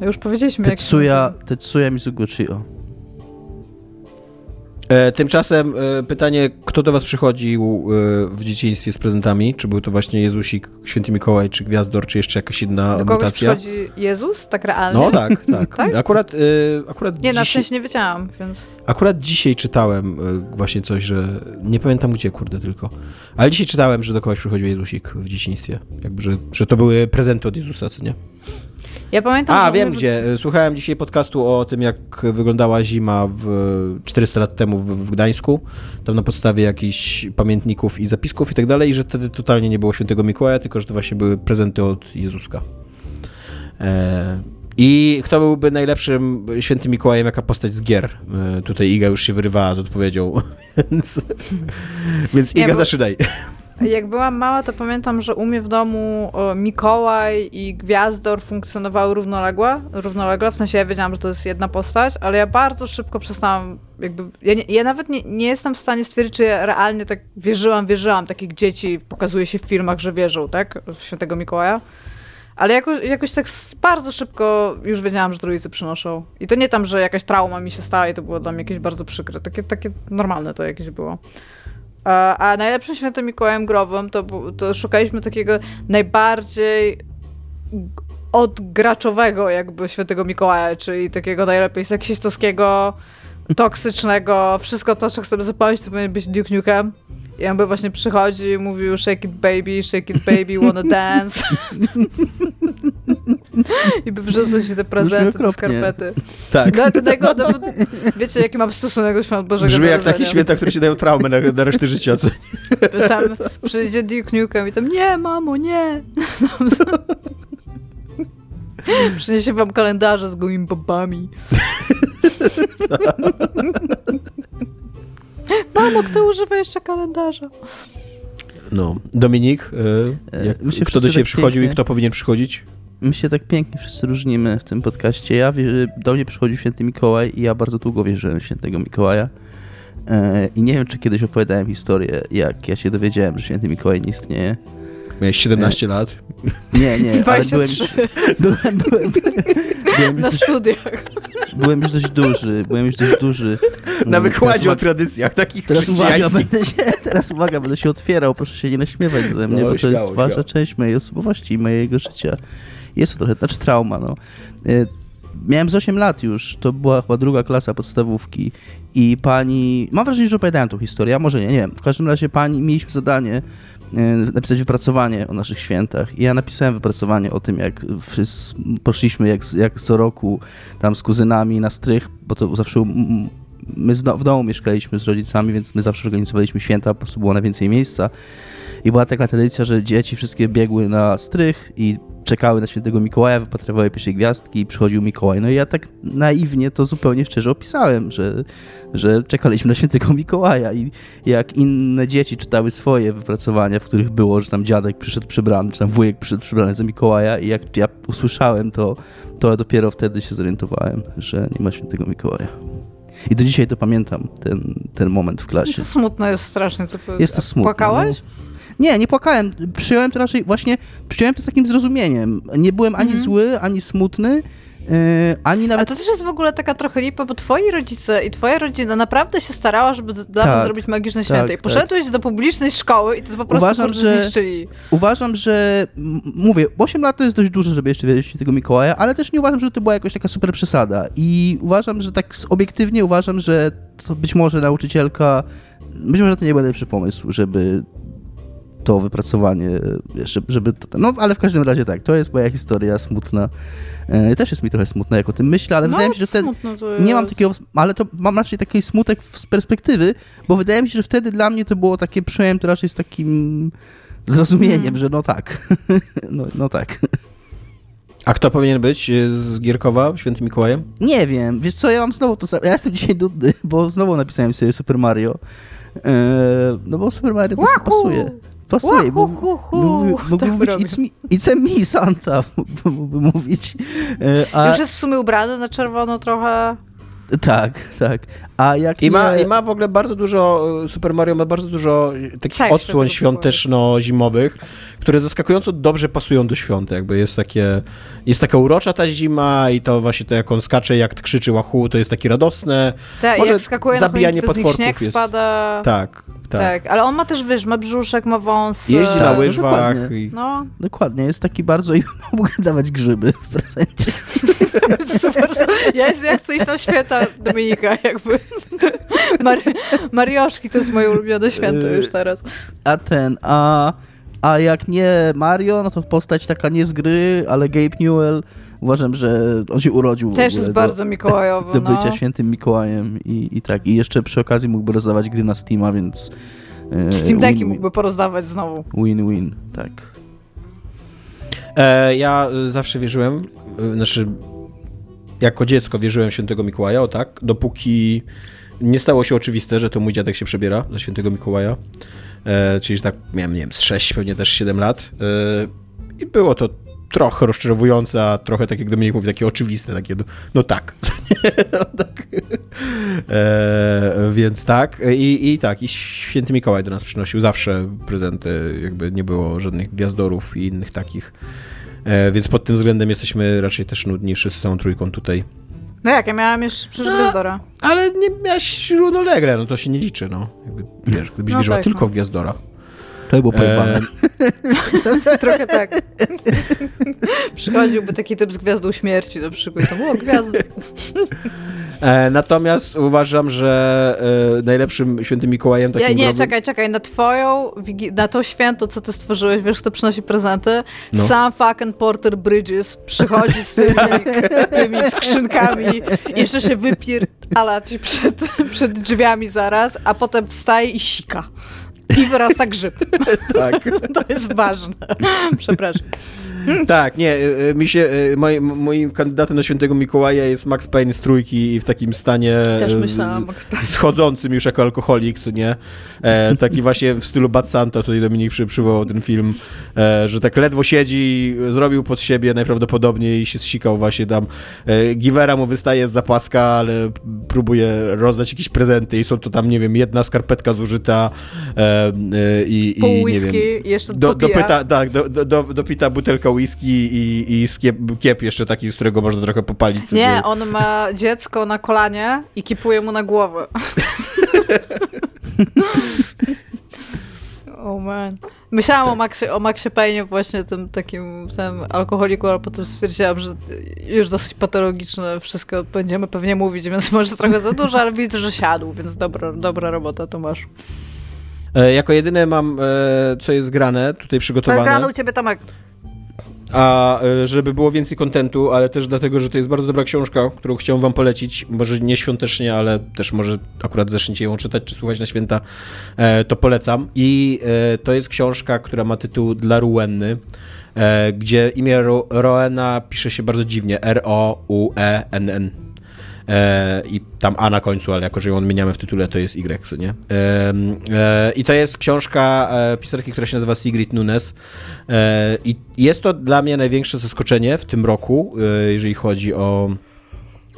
Już powiedzieliśmy, jak się Tetsuya, nazywa. Tetsuya Mizuguchi. O. E, tymczasem e, pytanie, kto do was przychodził e, w dzieciństwie z prezentami? Czy był to właśnie Jezusik, Święty Mikołaj, czy Gwiazdor, czy jeszcze jakaś inna Do kogoś mutacja? przychodzi Jezus, tak realnie? No tak, tak. Tak? Akurat, akurat, Nie, na dzisiaj, szczęście nie wiedziałam, więc... akurat dzisiaj czytałem właśnie coś, że nie pamiętam gdzie, kurde, tylko. Ale dzisiaj czytałem, że do kogoś przychodził Jezusik w dzieciństwie. Jakby, że, że to były prezenty od Jezusa, co nie? Ja pamiętam, A, wiem gdzie. Słuchałem dzisiaj podcastu o tym, jak wyglądała zima w 400 lat temu w, Gdańsku. Tam na podstawie jakichś pamiętników i zapisków i tak dalej, i że wtedy totalnie nie było świętego Mikołaja, tylko że to właśnie były prezenty od Jezuska. E, I kto byłby najlepszym świętym Mikołajem, jaka postać z gier? E, Tutaj Iga już się wyrywała z odpowiedzią, więc, więc Nie, Iga bo- zaczynaj. Jak byłam mała, to pamiętam, że u mnie w domu Mikołaj i Gwiazdor funkcjonowały równolegle, równolegle, w sensie ja wiedziałam, że to jest jedna postać, ale ja bardzo szybko przestałam, jakby, ja, nie, ja nawet nie, nie jestem w stanie stwierdzić, czy ja realnie tak wierzyłam, wierzyłam, takich dzieci pokazuje się w filmach, że wierzą, tak, w świętego Mikołaja. Ale jakoś, jakoś tak bardzo szybko już wiedziałam, że trójcy przynoszą. I to nie tam, że jakaś trauma mi się stała i to było dla mnie jakieś bardzo przykre. Takie, takie normalne to jakieś było. A, najlepszym świętym Mikołajem growym to, to szukaliśmy takiego najbardziej odgraczowego jakby świętego Mikołaja, czyli takiego najlepiej seksistowskiego, toksycznego, wszystko to, co chcemy zapomnieć, to powinien być Duke Nukem. I on by właśnie przychodzi i mówił shake it baby, shake it baby, wanna dance. I by wrzucał się te prezenty, te skarpety. Tak. No, to tego, no, wiecie, jaki mam stosunek do świąt Bożego Brzmi jak takie święta, które ci dają traumę na, na resztę życia. Co? Tam przyjdzie Duke Nukem i tam nie, mamo, nie. Przyniesie wam kalendarze z gołymi babami. Mamo, kto używa jeszcze kalendarza? No. Dominik, e, E, jak, my się kto do ciebie tak przychodził i pięknie- kto powinien przychodzić? My się tak pięknie wszyscy różnimy w tym podcaście. Ja do mnie przychodził święty Mikołaj i ja bardzo długo wierzyłem w świętego Mikołaja. E, I nie wiem, czy kiedyś opowiadałem historię, jak ja się dowiedziałem, że święty Mikołaj nie istnieje. Miałeś 17 lat. Nie, nie, ale byłem już, 23 byłem, byłem, na dość, studiach. byłem już dość duży, byłem już dość duży. Na wykładzie o teraz, tradycjach takich Teraz uwaga, będę się, teraz uwaga, będę się otwierał, proszę się nie naśmiewać ze mnie, No, bo to śmiało, jest ważna śmiało. część mojej osobowości i mojego życia. Jest to trochę, znaczy trauma, no. Y, Miałem z 8 lat już, to była chyba druga klasa podstawówki i pani, mam wrażenie, że opowiadałem tą historię, a może nie, nie wiem. W każdym razie pani, mieliśmy zadanie napisać wypracowanie o naszych świętach i ja napisałem wypracowanie o tym, jak poszliśmy jak, jak co roku tam z kuzynami na strych, bo to zawsze my w domu mieszkaliśmy z rodzicami, więc my zawsze organizowaliśmy święta, po prostu było na więcej miejsca. I była taka tradycja, że dzieci wszystkie biegły na strych i czekały na świętego Mikołaja, wypatrywały pierwszej gwiazdki i przychodził Mikołaj. No i ja tak naiwnie to zupełnie szczerze opisałem, że, że czekaliśmy na świętego Mikołaja i jak inne dzieci czytały swoje wypracowania, w których było, że tam dziadek przyszedł przybrany, czy tam wujek przyszedł przybrany za Mikołaja i jak ja usłyszałem to, to dopiero wtedy się zorientowałem, że nie ma świętego Mikołaja. I do dzisiaj to pamiętam, ten, ten moment w klasie. To smutne jest strasznie. Co Jest to smutne, Płakałeś? Nie, nie płakałem. Przyjąłem to raczej właśnie, przyjąłem to z takim zrozumieniem. Nie byłem ani Mhm. zły, ani smutny, yy, ani Ale nawet... to też jest w ogóle taka trochę lipa, bo twoi rodzice i twoja rodzina naprawdę się starała, żeby dla Tak, zrobić magiczne tak, święta. I tak. poszedłeś do publicznej szkoły i to po prostu Uważam, że- zniszczyli. Uważam, że mówię, 8 lat to jest dość dużo, żeby jeszcze wiedzieć tego Mikołaja, ale też nie uważam, że to była jakaś taka super przesada. I uważam, że tak obiektywnie uważam, że to być może nauczycielka, być może to nie był najlepszy pomysł, żeby to wypracowanie, wiesz, żeby, żeby to, no ale w każdym razie tak, to jest moja historia smutna. E, też jest mi trochę smutna, jak o tym myślę, ale no, wydaje mi się, że ten, nie mam takiego, ale to mam raczej taki smutek z perspektywy, bo wydaje mi się, że wtedy dla mnie to było takie, to raczej z takim zrozumieniem, Mhm. że no tak, no, no tak. A kto powinien być e, z Gierkowa, świętym Mikołajem? Nie wiem, wiesz co, ja mam znowu to samo, ja jestem dzisiaj nudny, bo znowu napisałem sobie Super Mario, e, no bo Super Mario Wahoo! pasuje. Pasuje, mógłby, Tak robię. it's, me, it's a me, Santa, mógłby mówić. E, a, Już jest w sumie ubrany na czerwono trochę. Tak, tak. A jak I ma, nie- I ma w ogóle bardzo dużo, e, Super Mario ma bardzo dużo e, takich Tak, odsłon świąteczno-zimowych, które zaskakująco dobrze pasują do świąt. Jakby jest takie, jest taka urocza ta zima i to właśnie to jak on skacze, jak krzyczy łachu, to jest takie radosne. Tak, Może jak skakuje na zabijanie to z nich potworków śnieg jest- spada. Tak, tak. Tak, ale on ma też, wiesz, ma brzuszek, ma wąsy. Jeździ na Tak, no łyżwach. dokładnie. i... No, Dokładnie, jest taki bardzo i mógł dawać grzyby w prezencie. super. Ja, ja chcę iść na święta Dominika, jakby. Mari Marioszki to jest moje ulubione święto już teraz. A ten, a, a jak nie Mario, no to postać taka nie z gry, ale Gabe Newell, uważam, że on się urodził w Też ogóle jest do, bardzo mikołajowy, do no. bycia świętym Mikołajem i, i tak. I jeszcze przy okazji mógłby rozdawać gry na Steama, więc... e, Steam Decki mógłby porozdawać znowu. Win-win, tak. E, ja e, zawsze wierzyłem, e, znaczy jako dziecko wierzyłem w świętego Mikołaja, o tak, dopóki nie stało się oczywiste, że to mój dziadek się przebiera za świętego Mikołaja. E, czyli tak miałem, nie wiem, z 6, pewnie też 7 lat. E, I było to trochę rozczarowujące, a trochę tak jak Dominik mówi, takie oczywiste, takie no, no tak. no, tak. E, więc tak. I, I tak, i święty Mikołaj do nas przynosił zawsze prezenty, jakby nie było żadnych gwiazdorów i innych takich. E, więc pod tym względem jesteśmy raczej też nudni wszyscy całą trójką tutaj. No jak, ja miałam już przecież No, Gwiazdora. Ale nie miałaś równolegle, no to się nie liczy, no. Jakby, wiesz, gdybyś No wierzyła tak, tylko no. w Gwiazdora. To było pojebane. E, Trochę tak. Przychodziłby taki typ z Gwiazdą Śmierci na przykład. To było gwiazdy. e, natomiast uważam, że e, najlepszym świętym Mikołajem takim Ja, nie, czekaj, czekaj, na twoją, na to święto, co ty stworzyłeś, wiesz, kto przynosi prezenty? No. Sam fucking Porter Bridges przychodzi z tymi, tymi skrzynkami, jeszcze się wypierdala ci przed, przed drzwiami zaraz, a potem wstaje i sika. I wyrasta grzyb. Tak. To jest ważne. Przepraszam. Tak, nie, y, y, mi się, y, moi- moim kandydatem na świętego Mikołaja jest Max Payne z trójki i w takim stanie Też myślałam. schodzącym już jako alkoholik, co nie? E, taki właśnie w stylu Bad Santa, tutaj Dominik przy, przywołał ten film, e, że tak ledwo siedzi, zrobił pod siebie najprawdopodobniej i się zsikał właśnie tam. E, Givera mu wystaje z zapaska, ale próbuje rozdać jakieś prezenty i są to tam, nie wiem, jedna skarpetka zużyta e, e, i, Pół i nie whisky wiem, i jeszcze do, dopyta, tak, do, do, do, dopita butelka whisky i, i skiep, kiep jeszcze taki, z którego można trochę popalić. sobie. Nie, on ma dziecko na kolanie i kipuje mu na głowę. oh man. Myślałam o Maxie, o Maxie Payne właśnie tym takim tym alkoholiku, ale potem stwierdziłam, że już dosyć patologiczne wszystko będziemy pewnie mówić, więc może trochę za dużo, ale widzę, że siadł, więc dobra, dobra robota, Tomasz. E, jako jedyne mam, e, co jest grane, tutaj To jest przygotowane. grane u ciebie, Tomek. A e, żeby było więcej kontentu, ale też dlatego, że to jest bardzo dobra książka, którą chciałem wam polecić, może nie świątecznie, ale też może akurat zaczniecie ją czytać czy słuchać na święta, e, to polecam. I e, to jest książka, która ma tytuł Dla Ruenny, gdzie imię Ro Roena pisze się bardzo dziwnie, R-O-U-E-N-N. E, I tam A na końcu, ale jako, że ją odmieniamy w tytule, to jest Y, nie? Em, e, I to jest książka e, pisarki, która się nazywa Sigrid Nunes. E, I jest to dla mnie największe zaskoczenie w tym roku, e, jeżeli chodzi o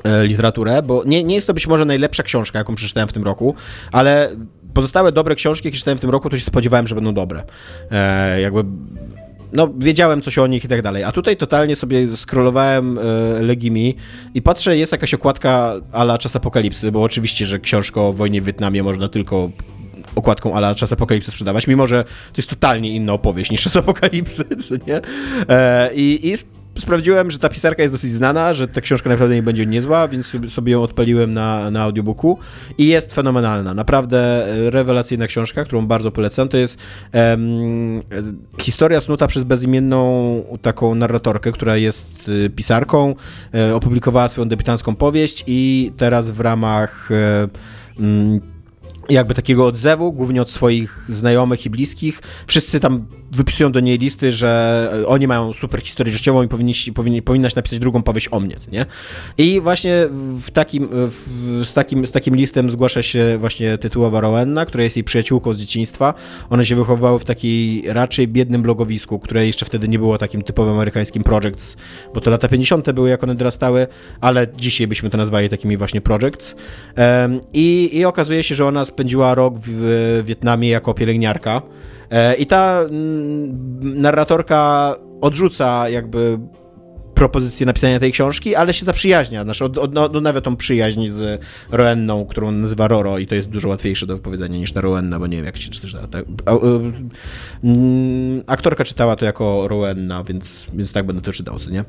e, literaturę, bo nie, nie jest to być może najlepsza książka, jaką przeczytałem w tym roku, ale pozostałe dobre książki, jakie czytałem w tym roku, to się spodziewałem, że będą dobre. E, jakby no, wiedziałem coś o nich i tak dalej. A tutaj totalnie sobie scrollowałem e, Legimi i patrzę, jest jakaś okładka ala Czas Apokalipsy, bo oczywiście, że książkę o wojnie w Wietnamie można tylko okładką ala Czas Apokalipsy sprzedawać, mimo że to jest totalnie inna opowieść niż Czas Apokalipsy, co nie? E, I, i sp- sprawdziłem, że ta pisarka jest dosyć znana, że ta książka naprawdę nie będzie niezła, więc sobie- ją odpaliłem na, na audiobooku i jest fenomenalna. Naprawdę e, rewelacyjna książka, którą bardzo polecam. To jest e, historia snuta przez bezimienną taką narratorkę, która jest e, pisarką, opublikowała swoją debiutancką powieść i teraz w ramach mm, jakby takiego odzewu, głównie od swoich znajomych i bliskich. Wszyscy tam wypisują do niej listy, że e, oni mają super historię życiową i powinni, powinni, powinnaś napisać drugą powieść o mnie, nie? I właśnie w takim, w, z, takim, z takim listem zgłasza się właśnie tytułowa Rowenna, która jest jej przyjaciółką z dzieciństwa. One się wychowywały w takiej raczej biednym blogowisku, które jeszcze wtedy nie było takim typowym amerykańskim projects, bo to lata 50. były, jak one dorastały, ale dzisiaj byśmy to nazwali takimi właśnie projects. I, I okazuje się, że ona spędziła rok w, Wietnamie jako pielęgniarka. E, I ta mm, narratorka odrzuca jakby propozycję napisania tej książki, ale się zaprzyjaźnia, znaczy od, od, odnawia tą przyjaźń z Roenną, którą nazywa Roro i to jest dużo łatwiejsze do wypowiedzenia niż ta Roenna, bo nie wiem jak się czyta. Tak, a, a, mm, aktorka czytała to jako Roenna, więc, więc tak będę to czytał, nie?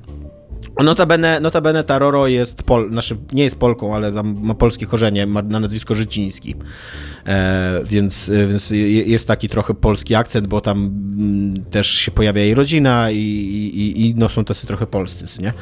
Notabene, notabene ta Roro jest, pol, znaczy nie jest Polką, ale ma polskie korzenie, ma na nazwisko Życiński, e, więc, e, więc je- jest taki trochę polski akcent, bo tam mm, też się pojawia jej rodzina i, i, i no są tacy trochę polscy, nie?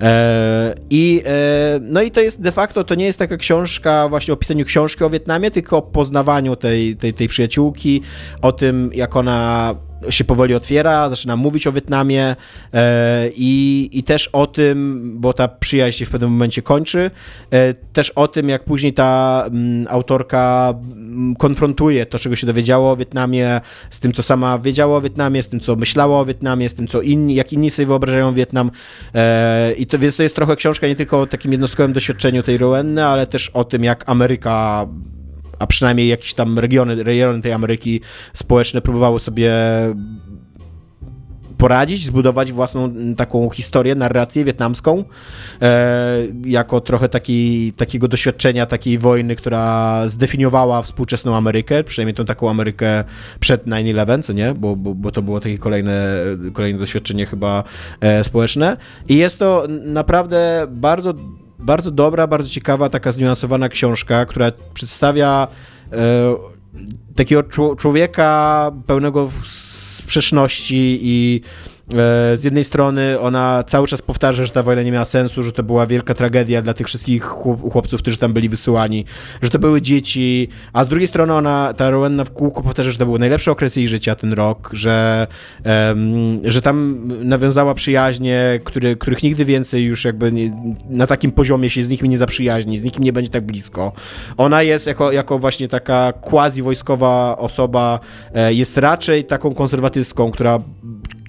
E, I, e, no i to jest de facto, to nie jest taka książka właśnie o pisaniu książki o Wietnamie, tylko o poznawaniu tej, tej, tej przyjaciółki, o tym, jak ona się powoli otwiera, zaczyna mówić o Wietnamie e, i, i też o tym, bo ta przyjaźń się w pewnym momencie kończy, e, też o tym, jak później ta mm, autorka m, konfrontuje to, czego się dowiedziało o Wietnamie, z tym, co sama wiedziała o Wietnamie, z tym, co myślała o Wietnamie, z tym, co inni, jak inni sobie wyobrażają Wietnam. E, I to, więc to jest trochę książka nie tylko o takim jednostkowym doświadczeniu tej Rowenny, ale też o tym, jak Ameryka a przynajmniej jakieś tam regiony, regiony tej Ameryki społeczne próbowały sobie poradzić, zbudować własną taką historię, narrację wietnamską, e, jako trochę taki, takiego doświadczenia takiej wojny, która zdefiniowała współczesną Amerykę, przynajmniej tą taką Amerykę przed 9-11, co nie? Bo, bo, bo to było takie kolejne, kolejne doświadczenie chyba e, społeczne. I jest to naprawdę bardzo bardzo dobra, bardzo ciekawa, taka zniuansowana książka, która przedstawia e, takiego człowieka pełnego sprzeczności i z jednej strony ona cały czas powtarza, że ta wojna nie miała sensu, że to była wielka tragedia dla tych wszystkich chłopców, którzy tam byli wysyłani, że to były dzieci, a z drugiej strony ona, ta Rowenna w kółko powtarza, że to był najlepszy okres jej życia, ten rok, że, um, że tam nawiązała przyjaźnie, który, których nigdy więcej już jakby nie, na takim poziomie się z nikim nie zaprzyjaźni, z nikim nie będzie tak blisko. Ona jest jako, jako właśnie taka quasi-wojskowa osoba, e, jest raczej taką konserwatystką, która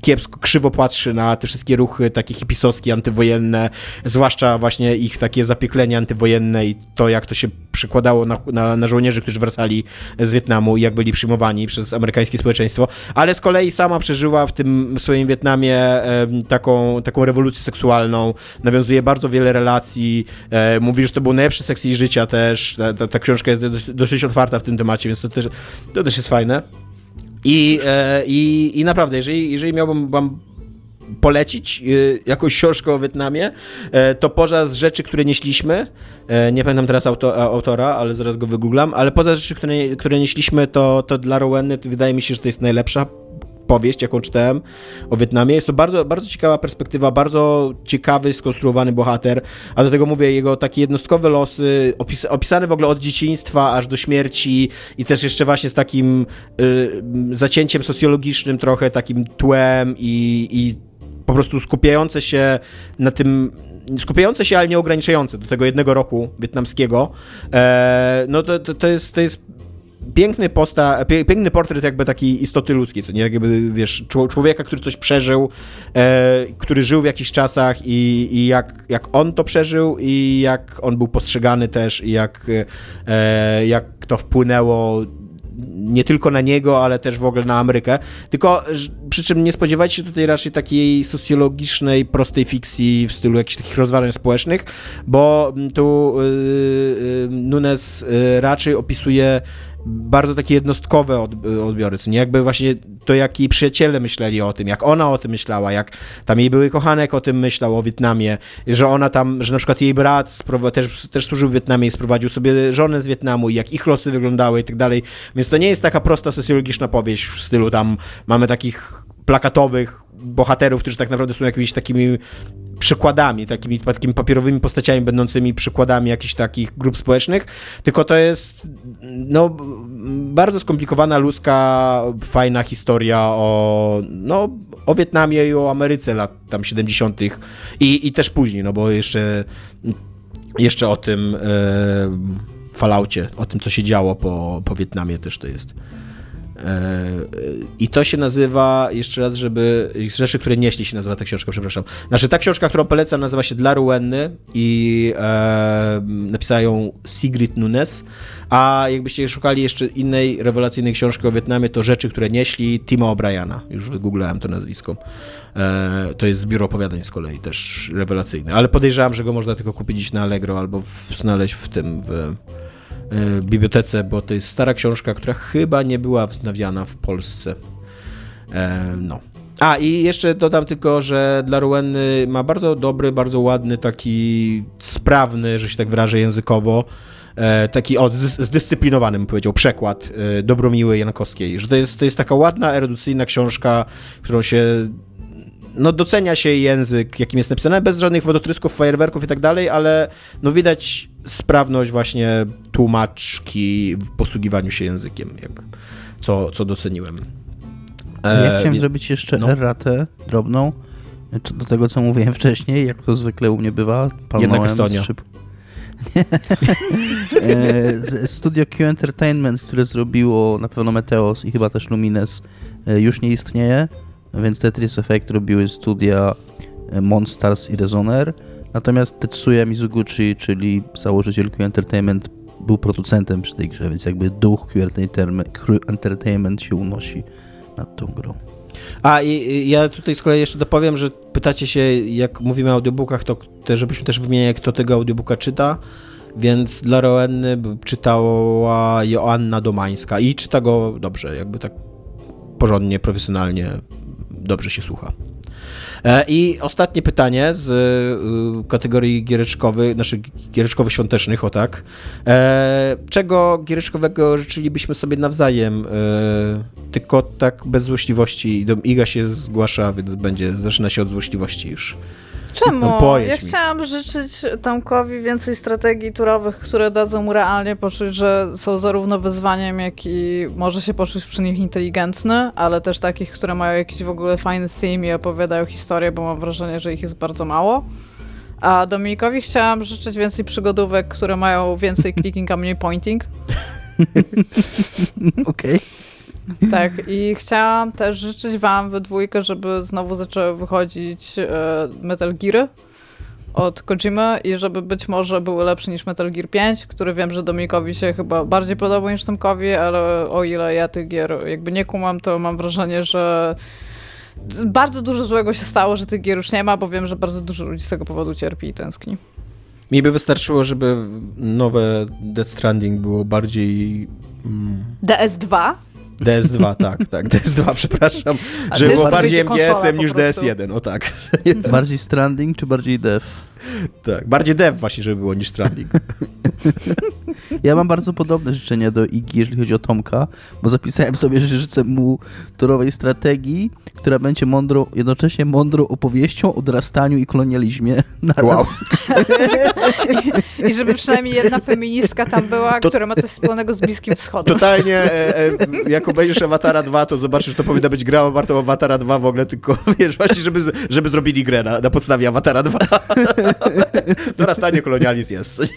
kiepsko, krzywo patrzy na te wszystkie ruchy takie hipisowskie, antywojenne, zwłaszcza właśnie ich takie zapieklenie antywojenne i to, jak to się przekładało na, na, na, żołnierzy, którzy wracali z Wietnamu i jak byli przyjmowani przez amerykańskie społeczeństwo, ale z kolei sama przeżyła w tym swoim Wietnamie e, taką, taką rewolucję seksualną, nawiązuje bardzo wiele relacji, e, mówi, że to był najlepszy seks jej życia też, ta, ta, ta książka jest dosyć, dosyć otwarta w tym temacie, więc to też, to też jest fajne. I, e, i, i naprawdę, jeżeli, jeżeli miałbym wam polecić e, jakąś książkę o Wietnamie, e, to poza z rzeczy, które nieśliśmy, nie pamiętam teraz auto, autora, ale zaraz go wygooglam, ale poza rzeczy, które, które nieśliśmy, to, to dla Rowenny wydaje mi się, że to jest najlepsza powieść, jaką czytałem o Wietnamie. Jest to bardzo, bardzo ciekawa perspektywa, bardzo ciekawy, skonstruowany bohater, a do tego mówię, jego takie jednostkowe losy, opis, opisane w ogóle od dzieciństwa aż do śmierci i też jeszcze właśnie z takim y, zacięciem socjologicznym trochę, takim tłem i, i po prostu skupiające się na tym, skupiające się, ale nie ograniczające do tego jednego roku wietnamskiego, e, no to, to, to, jest, to jest piękny posta, piękny portret jakby takiej istoty ludzkiej, co nie, jakby, wiesz, człowieka, który coś przeżył, e, który żył w jakichś czasach i, i jak, jak on to przeżył i jak on był postrzegany też i jak, e, jak to wpłynęło nie tylko na niego, ale też w ogóle na Amerykę. Tylko przy czym nie spodziewajcie się tutaj raczej takiej socjologicznej, prostej fikcji w stylu jakichś takich rozważań społecznych, bo tu yy, Nunes yy, raczej opisuje bardzo takie jednostkowe odbiory, co nie? Jakby właśnie to, jak jej przyjaciele myśleli o tym, jak ona o tym myślała, jak tam jej były kochanek o tym myślał, o Wietnamie, że ona tam, że na przykład jej brat też, też służył w Wietnamie i sprowadził sobie żonę z Wietnamu i jak ich losy wyglądały i tak dalej, więc to nie jest taka prosta socjologiczna powieść w stylu tam mamy takich plakatowych bohaterów, którzy tak naprawdę są jakimiś takimi przykładami, takimi, takimi papierowymi postaciami będącymi przykładami jakichś takich grup społecznych, tylko to jest no, bardzo skomplikowana, ludzka, fajna historia o, no, o Wietnamie i o Ameryce lat tam 70. i, i też później, no bo jeszcze, jeszcze o tym e, falaucie, o tym, co się działo po, po Wietnamie też to jest. I to się nazywa, jeszcze raz, żeby. Rzeczy, które nieśli się nazywa ta książka, przepraszam. Znaczy, ta książka, którą polecam, nazywa się Dla Ruenny i e, Sigrid Nunes. A jakbyście szukali jeszcze innej rewelacyjnej książki o Wietnamie, to Rzeczy, które nieśli Tima O'Briana. Już wygooglałem to nazwisko. E, to jest zbiór opowiadań z kolei, też rewelacyjny. Ale podejrzewam, że go można tylko kupić na Allegro albo w, znaleźć w tym. W, bibliotece, bo to jest stara książka, która chyba nie była wznawiana w Polsce. E, no. A i jeszcze dodam tylko, że dla Rueny ma bardzo dobry, bardzo ładny, taki sprawny, że się tak wyrażę językowo, e, taki o, zdyscyplinowany, bym powiedział, przekład Dobromiły Jankowskiej, że to jest, to jest taka ładna, erudycyjna książka, którą się no docenia się język, jakim jest napisane, bez żadnych wodotrysków, fajerwerków i tak dalej, ale no widać sprawność właśnie tłumaczki w posługiwaniu się językiem, jakby, co, co doceniłem. E, ja chciałem zrobić jeszcze no. erratę drobną, do tego, co mówiłem wcześniej, jak to zwykle u mnie bywa. Jednak Estonia. Szyb... E, studio Q Entertainment, które zrobiło na pewno Meteos i chyba też Lumines, e, już nie istnieje, więc Tetris Effect robiły studia e, Monsters i Resoner. Natomiast Tetsuya Mizuguchi, czyli założyciel Q Entertainment, był producentem przy tej grze, więc jakby duch Q Entertainment się unosi nad tą grą. A i ja tutaj z kolei jeszcze dopowiem, że pytacie się, jak mówimy o audiobookach, to żebyśmy też wymieniali, kto tego audiobooka czyta. Więc dla Roenny czytała Joanna Domańska i czyta go dobrze, jakby tak porządnie, profesjonalnie, dobrze się słucha. E, I ostatnie pytanie z y, kategorii giereczkowych, naszych giereczkowych świątecznych, o tak. E, czego giereczkowego życzylibyśmy sobie nawzajem? E, tylko tak bez złośliwości. Iga się zgłasza, więc będzie, zaczyna się od złośliwości już. Czemu? No, ja mi. chciałam życzyć Tomkowi więcej strategii turowych, które dadzą mu realnie poczuć, że są zarówno wyzwaniem, jak i może się poczuć przy nich inteligentny, ale też takich, które mają jakiś w ogóle fajny theme i opowiadają historię, bo mam wrażenie, że ich jest bardzo mało. A Dominikowi chciałam życzyć więcej przygodówek, które mają więcej clicking, a mniej pointing. Okej. Okay. Tak, i chciałam też życzyć wam we dwójkę, żeby znowu zaczęły wychodzić e, Metal Geary od Kojima i żeby być może były lepsze niż Metal Gear 5, który wiem, że Dominikowi się chyba bardziej podobał niż Tomkowi, ale o ile ja tych gier jakby nie kumam, to mam wrażenie, że bardzo dużo złego się stało, że tych gier już nie ma, bo wiem, że bardzo dużo ludzi z tego powodu cierpi i tęskni. Mi by wystarczyło, żeby nowe Death Stranding było bardziej... Mm... DS2? DS2, tak, tak, DS2, przepraszam, A że było bardziej MGS-em niż DS1, o tak. Bardziej Stranding czy bardziej Dev? Tak, bardziej Dev właśnie, żeby było niż Stranding. Ja mam bardzo podobne życzenia do Igi, jeżeli chodzi o Tomka, bo zapisałem sobie, że życzę mu torowej strategii, która będzie mądrą, jednocześnie mądrą opowieścią o dorastaniu i kolonializmie naraz. Wow. I, I, żeby przynajmniej jedna feministka tam była, to... która ma coś wspólnego z Bliskim Wschodem. Totalnie, e, e, jak obejrzysz Awatara 2, to zobaczysz, to powinna być gra warto Awatara 2 w ogóle, tylko wiesz, właśnie, żeby, żeby zrobili grę na, na podstawie Awatara 2. Dorastanie kolonializm jest.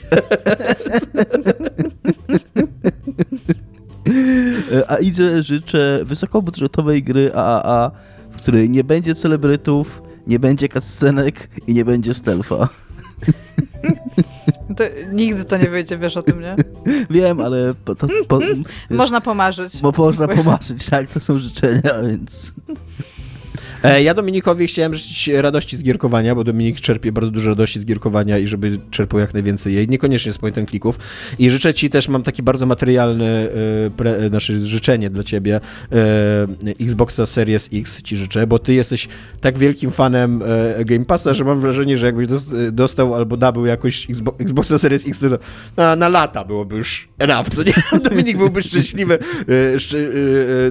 A idę życzę wysokobudżetowej gry AAA, w której nie będzie celebrytów, nie będzie cutscenek i nie będzie stealtha. To nigdy to nie wyjdzie, wiesz o tym, nie? Wiem, ale po, to, po, wiesz, można pomarzyć. Bo można pomarzyć, tak, to są życzenia, więc... E, ja Dominikowi chciałem życzyć radości z gierkowania, bo Dominik czerpie bardzo dużo radości z gierkowania i żeby czerpał jak najwięcej jej, niekoniecznie z point and clicków. I życzę ci też, mam taki bardzo materialny e, pre, znaczy życzenie dla ciebie e, Xboxa Series X ci życzę, bo ty jesteś tak wielkim fanem Game Passa, że mam wrażenie, że jakbyś dostał albo nabył jakoś Xboxa Series X, to na, na lata byłoby już enough, co nie? Dominik byłby szczęśliwy,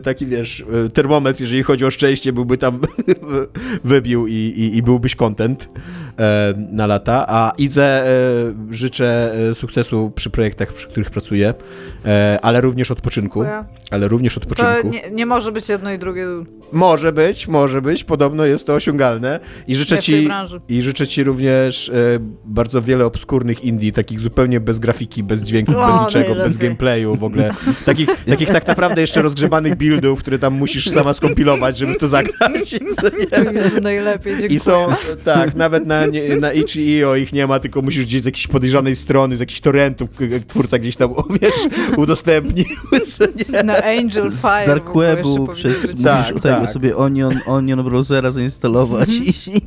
taki wiesz, termometr, jeżeli chodzi o szczęście, byłby tam wybił i, i, i byłbyś content e, na lata. A Idze e, życzę e, sukcesu przy projektach, przy których pracuję, e, ale również odpoczynku. Ale również odpoczynku. To nie, nie, może być jedno i drugie. Może być, może być. Podobno jest to osiągalne. I życzę ci, i życzę ci również e, bardzo wiele obskurnych indie, takich zupełnie bez grafiki, bez dźwięku, o, bez niczego, bez gameplayu w ogóle. Takich, takich tak naprawdę jeszcze rozgrzebanych buildów, które tam musisz sama skompilować, żeby to zagrać. Jezu, najlepiej, dziękuję. I są, tak, nawet na, na itch.io ich nie ma, tylko musisz gdzieś z jakiejś podejrzanej strony, z jakichś torrentów, twórca gdzieś tam, wiesz, udostępnił. Na Angel Fire. Z Dark Webu przez, tak, musisz tak. sobie Onion, Onion Browsera zainstalować. Mm -hmm.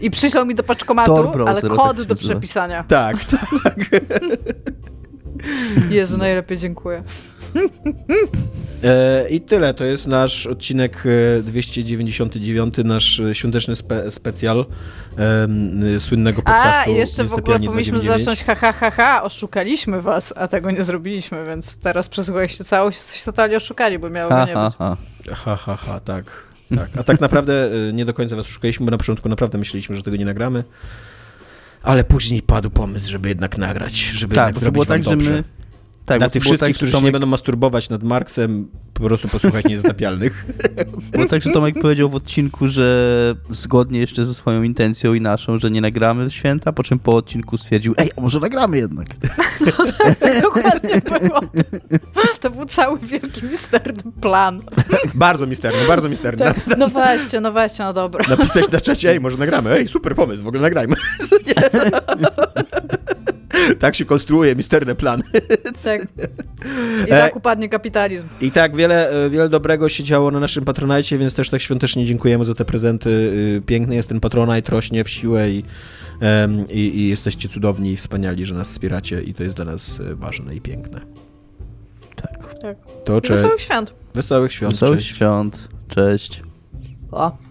I, I przyszło mi do paczkomatu, ale kod tak do przepisania. Tak, tak. Jezu, najlepiej dziękuję. E, I tyle. To jest nasz odcinek 299, e, nasz świąteczny spe specjal um, słynnego podcastu. A, jeszcze w ogóle powinniśmy zacząć ha, ha, ha, ha, oszukaliśmy was, a tego nie zrobiliśmy, więc teraz przesłuchaliście całość, jesteście totalnie oszukali, bo miało ha, nie ha, być. Ha. ha, ha, ha, tak. tak. A tak naprawdę nie do końca was oszukaliśmy, bo na początku naprawdę myśleliśmy, że tego nie nagramy. Ale później padł pomysł, żeby jednak nagrać, żeby tak, jednak zrobić było tak, dobrze. że my Tak, Dla bo tych wszystkich, tak, którzy że się nie Tomek, będą masturbować nad Marksem, po prostu posłuchać niezatapialnych. było tak, że Tomek powiedział w odcinku, że zgodnie jeszcze ze swoją intencją i naszą, że nie nagramy w święta, po czym po odcinku stwierdził, ej, a może nagramy jednak. Dokładnie było. To był cały wielki, misterny plan. bardzo misterny, bardzo misterny. Tak. No weźcie, no weźcie, no dobra. Napisać na czacie, ej, może nagramy. Ej, super pomysł, w ogóle nagrajmy. Tak się konstruuje misterne plany. Tak. I E, tak upadnie kapitalizm. I tak, wiele, e, wiele dobrego się działo na naszym patronajcie, więc też tak świątecznie dziękujemy za te prezenty. Y, Piękny jest ten patronajt, rośnie w siłę i, i, i jesteście cudowni i wspaniali, że nas wspieracie i to jest dla nas e, ważne i piękne. Tak. Tak. To czy... Wesołych świąt. Wesołych świąt. Wesołych cześć. świąt. Cześć. O.